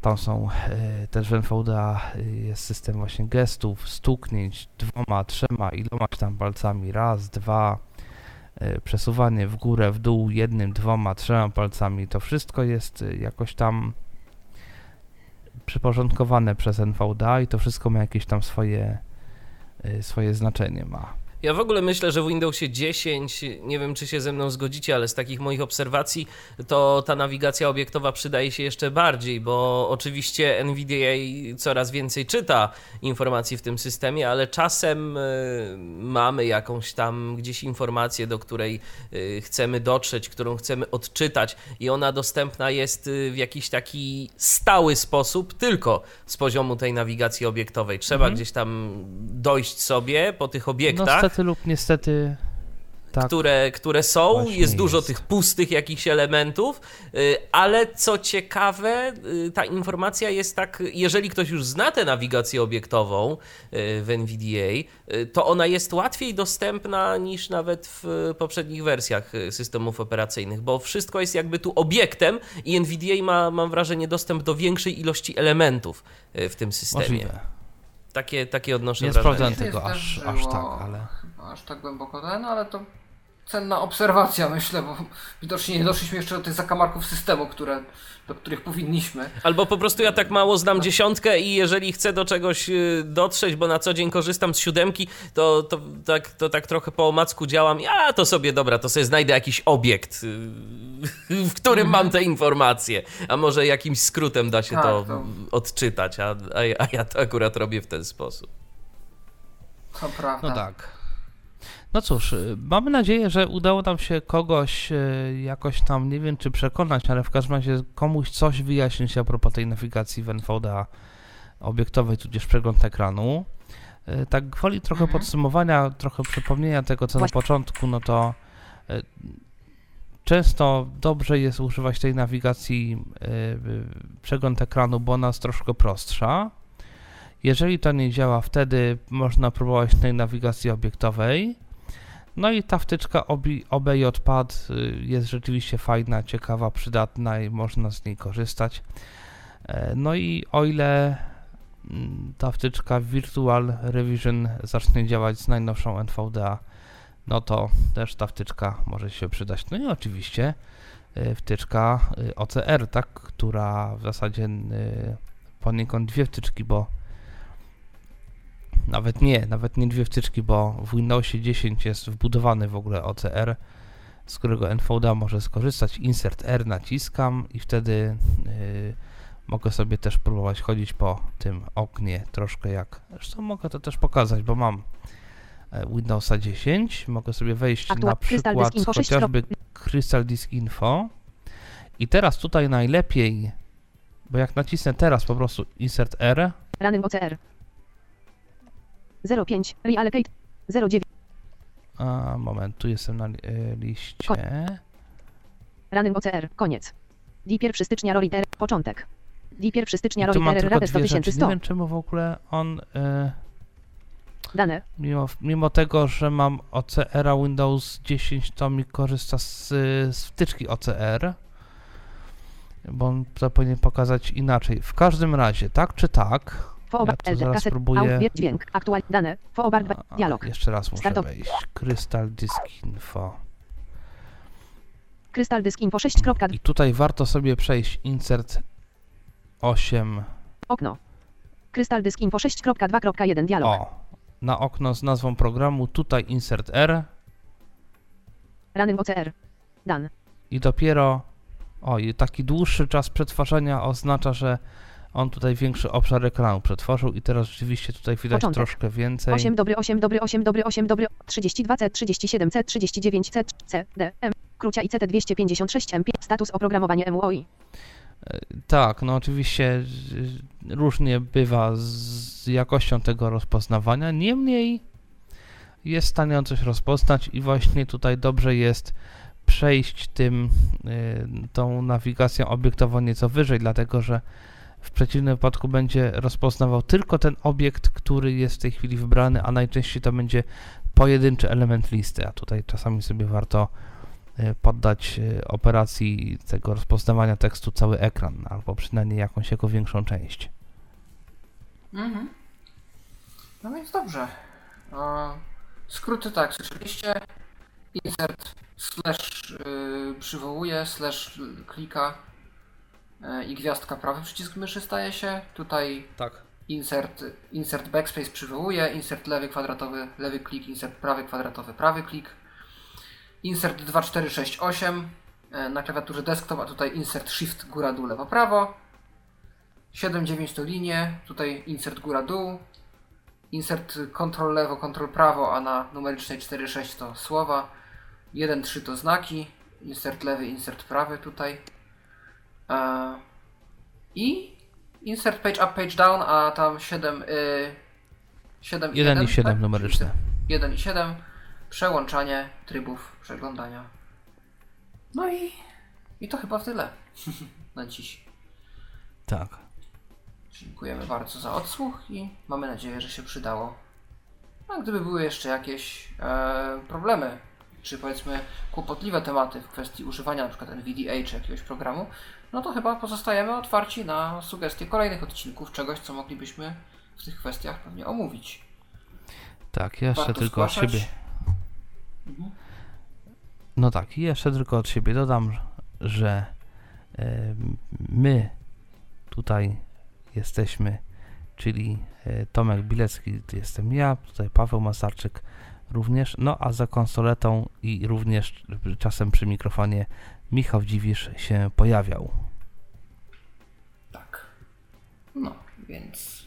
Tam są e, też w NVDA e, jest system właśnie gestów, stuknięć dwoma, trzema, ilomaś tam palcami, raz, dwa, e, przesuwanie w górę, w dół jednym, dwoma, trzema palcami. To wszystko jest e, jakoś tam przyporządkowane przez NVDA i to wszystko ma jakieś tam swoje, e, swoje znaczenie ma. Ja w ogóle myślę, że w Windowsie 10, nie wiem czy się ze mną zgodzicie, ale z takich moich obserwacji, to ta nawigacja obiektowa przydaje się jeszcze bardziej, bo oczywiście NVDA coraz więcej czyta informacji w tym systemie, ale czasem y, mamy jakąś tam gdzieś informację, do której y, chcemy dotrzeć, którą chcemy odczytać i ona dostępna jest y, w jakiś taki stały sposób tylko z poziomu tej nawigacji obiektowej. Trzeba Mhm. gdzieś tam dojść sobie po tych obiektach No niestety lub niestety tak. które, które są. Właśnie Jest dużo jest. tych pustych jakichś elementów, y, ale co ciekawe, y, ta informacja jest tak, jeżeli ktoś już zna tę nawigację obiektową y, w NVDA, to ona jest łatwiej dostępna niż nawet w poprzednich wersjach systemów operacyjnych, bo wszystko jest jakby tu obiektem i NVDA ma, mam wrażenie, dostęp do większej ilości elementów w tym systemie. Możliwe. Takie, takie odnoszę Nie wrażenie. sprawdzałem tego aż, aż tak, ale... Aż tak głęboko ten, ale to cenna obserwacja myślę, bo widocznie nie doszliśmy jeszcze do tych zakamarków systemu, które, do których powinniśmy. Albo po prostu ja tak mało znam dziesiątkę i jeżeli chcę do czegoś y, dotrzeć, bo na co dzień korzystam z siódemki, to, to, tak, to tak trochę po omacku działam. Ja to sobie, dobra, to sobie znajdę jakiś obiekt, y, w którym mam te informacje. A może jakimś skrótem da się Tak, to, to- odczytać, a, a, ja- a ja to akurat robię w ten sposób. To prawda. No tak. No cóż, y, mamy nadzieję, że udało nam się kogoś y, jakoś tam, nie wiem czy przekonać, ale w każdym razie komuś coś wyjaśnić a propos tej nawigacji w NVDA obiektowej, tudzież przegląd ekranu. Y, Tak gwoli trochę Mhm. podsumowania, trochę przypomnienia tego, co na początku, no to często dobrze jest używać tej nawigacji przegląd ekranu, bo ona jest troszkę prostsza. Jeżeli to nie działa, wtedy można próbować tej nawigacji obiektowej. No i ta wtyczka OBJPad y, jest rzeczywiście fajna, ciekawa, przydatna i można z niej korzystać. E, No i o ile mm, ta wtyczka Virtual Revision zacznie działać z najnowszą NVDA, no to też ta wtyczka może się przydać. No i oczywiście y, wtyczka y, OCR, tak, która w zasadzie poniekąd dwie wtyczki, bo nawet nie, nawet nie dwie wtyczki, bo w Windowsie 10 jest wbudowany w ogóle OCR, z którego NVDA może skorzystać. Insert R naciskam i wtedy yy, mogę sobie też próbować chodzić po tym oknie troszkę jak. Zresztą mogę to też pokazać, bo mam e, Windowsa 10. Mogę sobie wejść na przykład chociażby Crystal Disk Info. I teraz tutaj najlepiej, bo jak nacisnę teraz po prostu Insert R, Running OCR. 05. Reallocate. 09. A, moment, tu jestem na e, liście. Running OCR. Koniec. D 1 stycznia Roliter. Początek. D 1 stycznia Roliter. Radę dwie rzeczy. Nie 10100. wiem czemu w ogóle on, e, Dane. mimo, mimo tego, że mam OCR-a Windows 10, to mi korzysta z, z wtyczki OCR. Bo on to powinien pokazać inaczej. W każdym razie, tak czy tak, Foobar. Ja tu LD. zaraz Kaset. próbuję- Out. Bieg. Dźwięk. Aktual. Dane. Foobar. Dialog. jeszcze raz muszę Startow- wejść. Crystal Disk Info. Krystal Dysk Info 6. kropka- I tutaj warto sobie przejść Insert 8. Okno. Krystal Dysk Info 6.2.1 Dialog. O, na okno z nazwą programu, tutaj insert R Running OCR. Dan. i dopiero oj, taki dłuższy czas przetwarzania oznacza, że on tutaj większy obszar ekranu przetworzył i teraz rzeczywiście tutaj widać Początek. troszkę więcej. 8 dobry 8 dobry 8 dobry 8 dobry 32C 37C 39C C D M Krucia i CT 256 M status oprogramowanie MUOI. Tak, no oczywiście y, różnie bywa z jakością tego rozpoznawania, niemniej jest w stanie on coś rozpoznać i właśnie tutaj dobrze jest przejść tym, y, tą nawigacją obiektowo nieco wyżej, dlatego że w przeciwnym wypadku będzie rozpoznawał tylko ten obiekt, który jest w tej chwili wybrany, a najczęściej to będzie pojedynczy element listy, a tutaj czasami sobie warto y, poddać y, operacji tego rozpoznawania tekstu cały ekran, albo przynajmniej jakąś jego większą część. Mhm. No więc dobrze. E, skróty tak, słyszeliście. Insert slash y, przywołuje, slash klika y, i gwiazdka prawy przycisk myszy staje się. Tutaj Tak. insert, insert backspace przywołuje, insert lewy kwadratowy, lewy klik, insert prawy kwadratowy, prawy klik. Insert 2468 e, na klawiaturze desktop, a tutaj insert shift góra dół lewo prawo. 7-9 to linie, tutaj insert góra dół. Insert kontrol lewo, kontrol prawo, a na numerycznej 4-6 to słowa. 1-3 to znaki. Insert lewy, insert prawy tutaj. I insert page up, page down, a tam 7, y, 7 1 i 7 tak? numeryczne. 1 i 7. Przełączanie trybów przeglądania. No i, i to chyba tyle na dziś. Tak. Dziękujemy bardzo za odsłuch i mamy nadzieję, że się przydało. A gdyby były jeszcze jakieś e, problemy, czy powiedzmy kłopotliwe tematy w kwestii używania np. NVDA czy jakiegoś programu, no to chyba pozostajemy otwarci na sugestie kolejnych odcinków, czegoś co moglibyśmy w tych kwestiach pewnie omówić. Tak, jeszcze Warto tylko od zgłaszać. siebie. No tak, i jeszcze tylko od siebie dodam, że e, my tutaj jesteśmy, czyli e, Tomek Bilecki, to jestem ja, tutaj Paweł Masarczyk również, no a za konsoletą i również czasem przy mikrofonie Michał Dziwisz się pojawiał. Tak. No, więc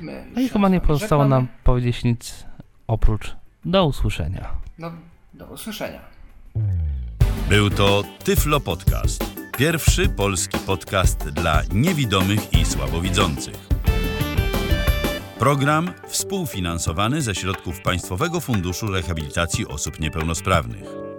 my No i chyba nie pozostało nam powiedzieć nic oprócz do usłyszenia. No, do usłyszenia. Był to Tyflo Podcast. Pierwszy polski podcast dla niewidomych i słabowidzących. Program współfinansowany ze środków Państwowego Funduszu Rehabilitacji Osób Niepełnosprawnych.